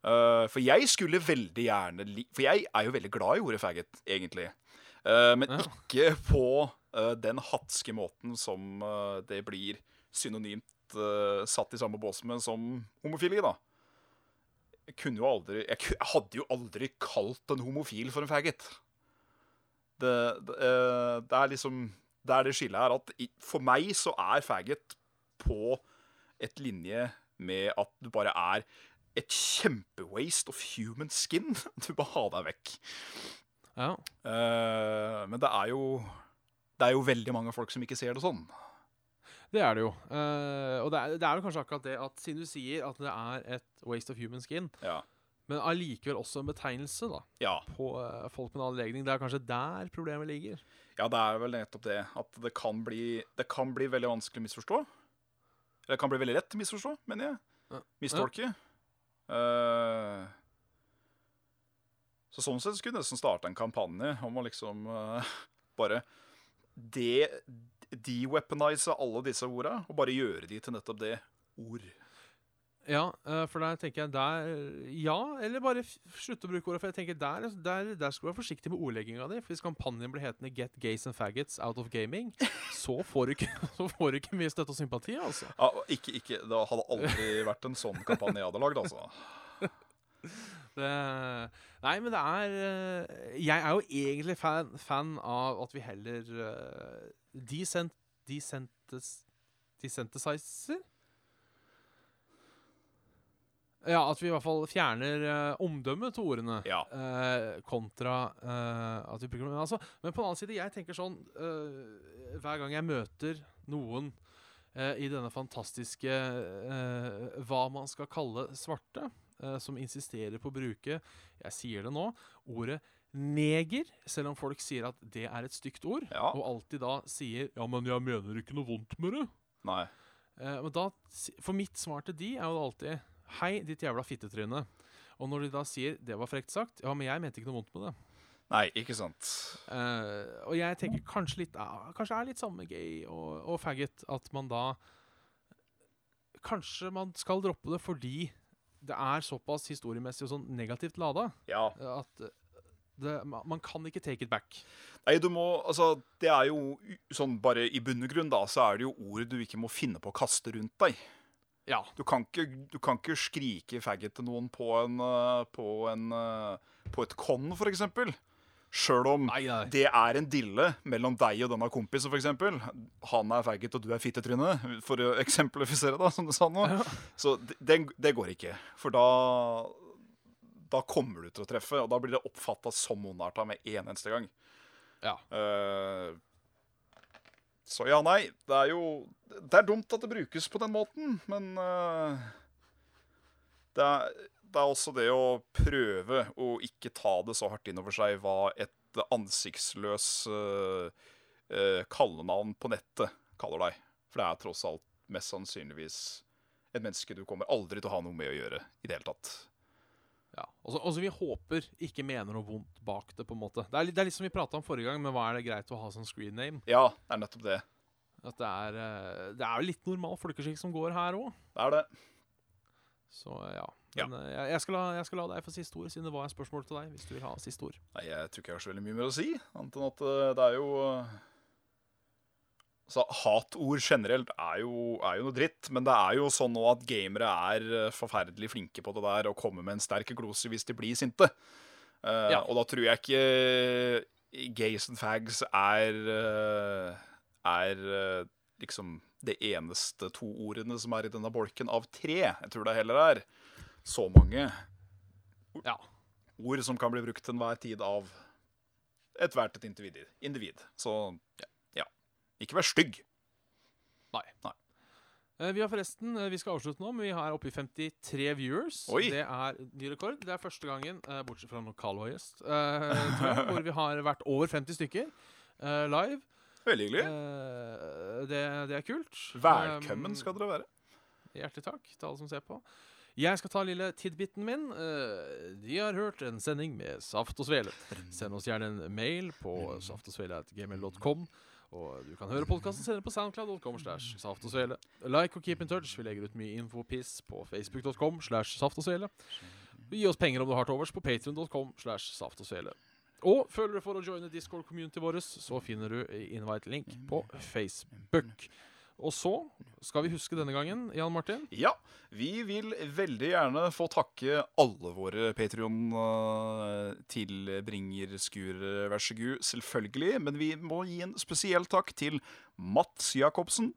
Uh, for jeg skulle veldig gjerne For jeg er jo veldig glad i ordet faggot, egentlig. Uh, men Ja. ikke på uh, den hatske måten som eh, det blir synonymt eh, satt i samme bås med som homofili, da. Jeg kunne jo aldri Jeg, hadde jo aldri kalt en homofil for en faggot. Det, det, eh, det er liksom Det er det skillet her at for meg så er faggot på et linje med at du bare er et kjempewaste of human skin. Du bare ha deg vekk. Ja. Eh, men det er jo Det er jo veldig mange folk som ikke ser det sånn. Det er det jo. Uh, og det er, det er jo kanskje akkurat det at siden du sier at det er et waste of human skin, Ja. men allikevel også en betegnelse da, Ja. på uh, folk med en annen legning, det er kanskje der problemet ligger. ja, det er vel nettopp det. At det kan bli Det kan bli veldig vanskelig å misforstå. Eller det kan bli veldig lett å misforstå, mener jeg. Ja. Mistolke. Eh, så sånn sett skulle jeg nesten starte en kampanje om å liksom bare de, de-weaponize alle disse orda, og bare gjøre de til nettopp det ord. Ja, eh, for der tenker jeg der Ja, eller bare slutte å bruke ordet. For jeg tenker der, der, der skal du være forsiktig med ordlegginga di. For hvis kampanjen blir hetende 'Get gays and faggots out of gaming', så får du ikke, så får du ikke mye støtte og sympati, altså. Ja, ikke, ikke, det hadde aldri vært en sånn kampanje jeg hadde lagd, altså. Det, nei, men det er eh, Jeg er jo egentlig fan, fan av at vi heller desent, desensitizer Ja, at vi i hvert fall fjerner uh, omdømmet til ordene. Ja. Uh, kontra uh, at vi bruker Men, altså, men på den annen side, jeg tenker sånn hver gang jeg møter noen i denne fantastiske hva man skal kalle svarte, som insisterer på å bruke Jeg sier det nå ordet neger, selv om folk sier at det er et stygt ord, Ja. og alltid da sier 'ja, men jeg mener ikke noe vondt med det'. Nei. Eh, men da, for mitt svar til de er jo alltid 'hei, ditt jævla fittetryne'. Og når de da sier 'det var frekt sagt', ja, men jeg mente ikke noe vondt med det. Nei, ikke sant. Eh, og jeg tenker kanskje litt ja, Kanskje det er litt samme gay og, og faggot. At man da Kanskje man skal droppe det fordi det er såpass historiemessig og sånn negativt lada Ja. eh, at det, man, kan ikke take it back. Nei, du må Altså, det er jo sånn bare i bunn og grunn, da, så er det jo ord du ikke må finne på å kaste rundt deg. Ja. Du kan ikke, du kan ikke skrike faggot til noen på en eh, På en eh, På et con, for eksempel. Sjøl om Nei, nei. det er en dille mellom deg og denne kompisen, eksempel. Han er faggot, og du er fittetryne, for å eksemplifisere, da, som du sa nå. Ja. Så det, det- det går ikke. For da Da kommer du til å treffe, og da blir det oppfatta som ondarta med en eneste gang. Ja. Uh, så ja, nei. Det er jo Det er dumt at det brukes på den måten, men uh, det, er, det er også det å prøve å ikke ta det så hardt inn over seg hva et ansiktsløs uh, kallenavn på nettet kaller deg. For det er tross alt mest sannsynligvis et menneske du kommer aldri til å ha noe med å gjøre i det hele tatt. Ja. altså, altså, vi håper ikke mener noe vondt bak det, på en måte. Det er det er litt som vi prata om forrige gang, men hva er det greit å ha som screen name? Ja, det er nettopp det. At det er, eh, det er jo litt normal folkeskikk som går her òg. Det er det. Så ja. Ja. Men eh, jeg, jeg, skal la, jeg skal la deg få siste ord, siden det var et spørsmål til deg. Hvis du vil ha siste ord. Nei, jeg tror ikke jeg har så veldig mye mer å si, annet enn at eh, det er jo eh, Altså, Hatord generelt er jo, er jo noe dritt, men det er jo sånn nå at gamere er eh, forferdelig flinke på det der og kommer med en sterk glose hvis de blir sinte. Uh, Ja. Og da tror jeg ikke gays and fags er eh, Er liksom det eneste to ordene som er i denne bolken av tre. Jeg tror det heller er så mange Ja. ord som kan bli brukt til enhver tid av ethvert et individ. individ. Så ja. Ikke vær stygg. Nei. Nei. Vi har forresten, eh, vi skal avslutte nå, men vi er oppe i 53 viewers. Oi. Det er ny rekord. Det er første gangen, eh, bortsett fra eh, jeg, hvor vi har vært over 50 stykker eh, live. Veldig hyggelig. Eh, det, det er kult. Velkommen skal dere være. Hjertelig takk til alle som ser på. Jeg skal ta lille tidbiten min. Eh, de har hørt en sending med Saft og Svele. Send oss gjerne en mail på saftogsvele.gmail.com. Og du kan høre podkasten senere på soundcloud.com. slash saft. Like og keep in touch. Vi legger ut mye infopiss på facebook.com. slash saft og svele. Gi oss penger om du har til overs på patrion.com. slash saft og svele. Føler du for å joine Discord-community vår, så finner du invite-link på Facebook. Og så skal vi huske denne gangen, Jan Martin Ja, vi vil veldig gjerne få takke alle våre Patrion-tilbringerskuere, vær så god, selvfølgelig. Men vi må gi en spesiell takk til Mats Jacobsen,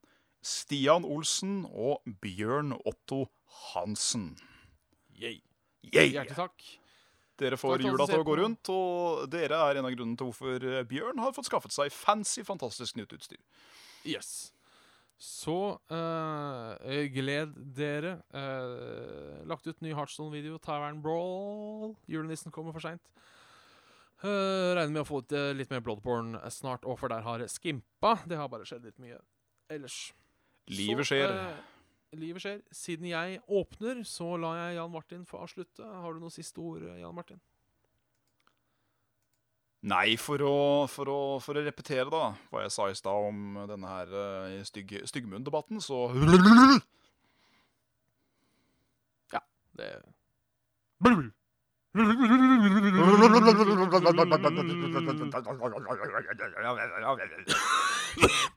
Stian Olsen og Bjørn Otto Hansen. Yay. Yay! Hjertelig takk. Dere får jula til å gå rundt, og dere er en av grunnene til hvorfor Bjørn har fått skaffet seg fancy, fantastisk nytt utstyr. Yes. Så uh, gled dere. Uh, lagt ut ny Heartstone-video, Tavern Brawl. Julenissen kommer for seint. Uh, regner med å få ut litt, litt mer Bloodborne snart, og for der har det skimpa. Det har bare skjedd litt mye ellers. Livet Så, skjer. livet skjer. Siden jeg åpner, så lar jeg Jan Martin få avslutte. Har du noen siste ord, Jan Martin? Nei, for å, for, å, for å repetere da hva jeg sa i stad om denne her uh, stygg, styggmunn-debatten, så Ja, Det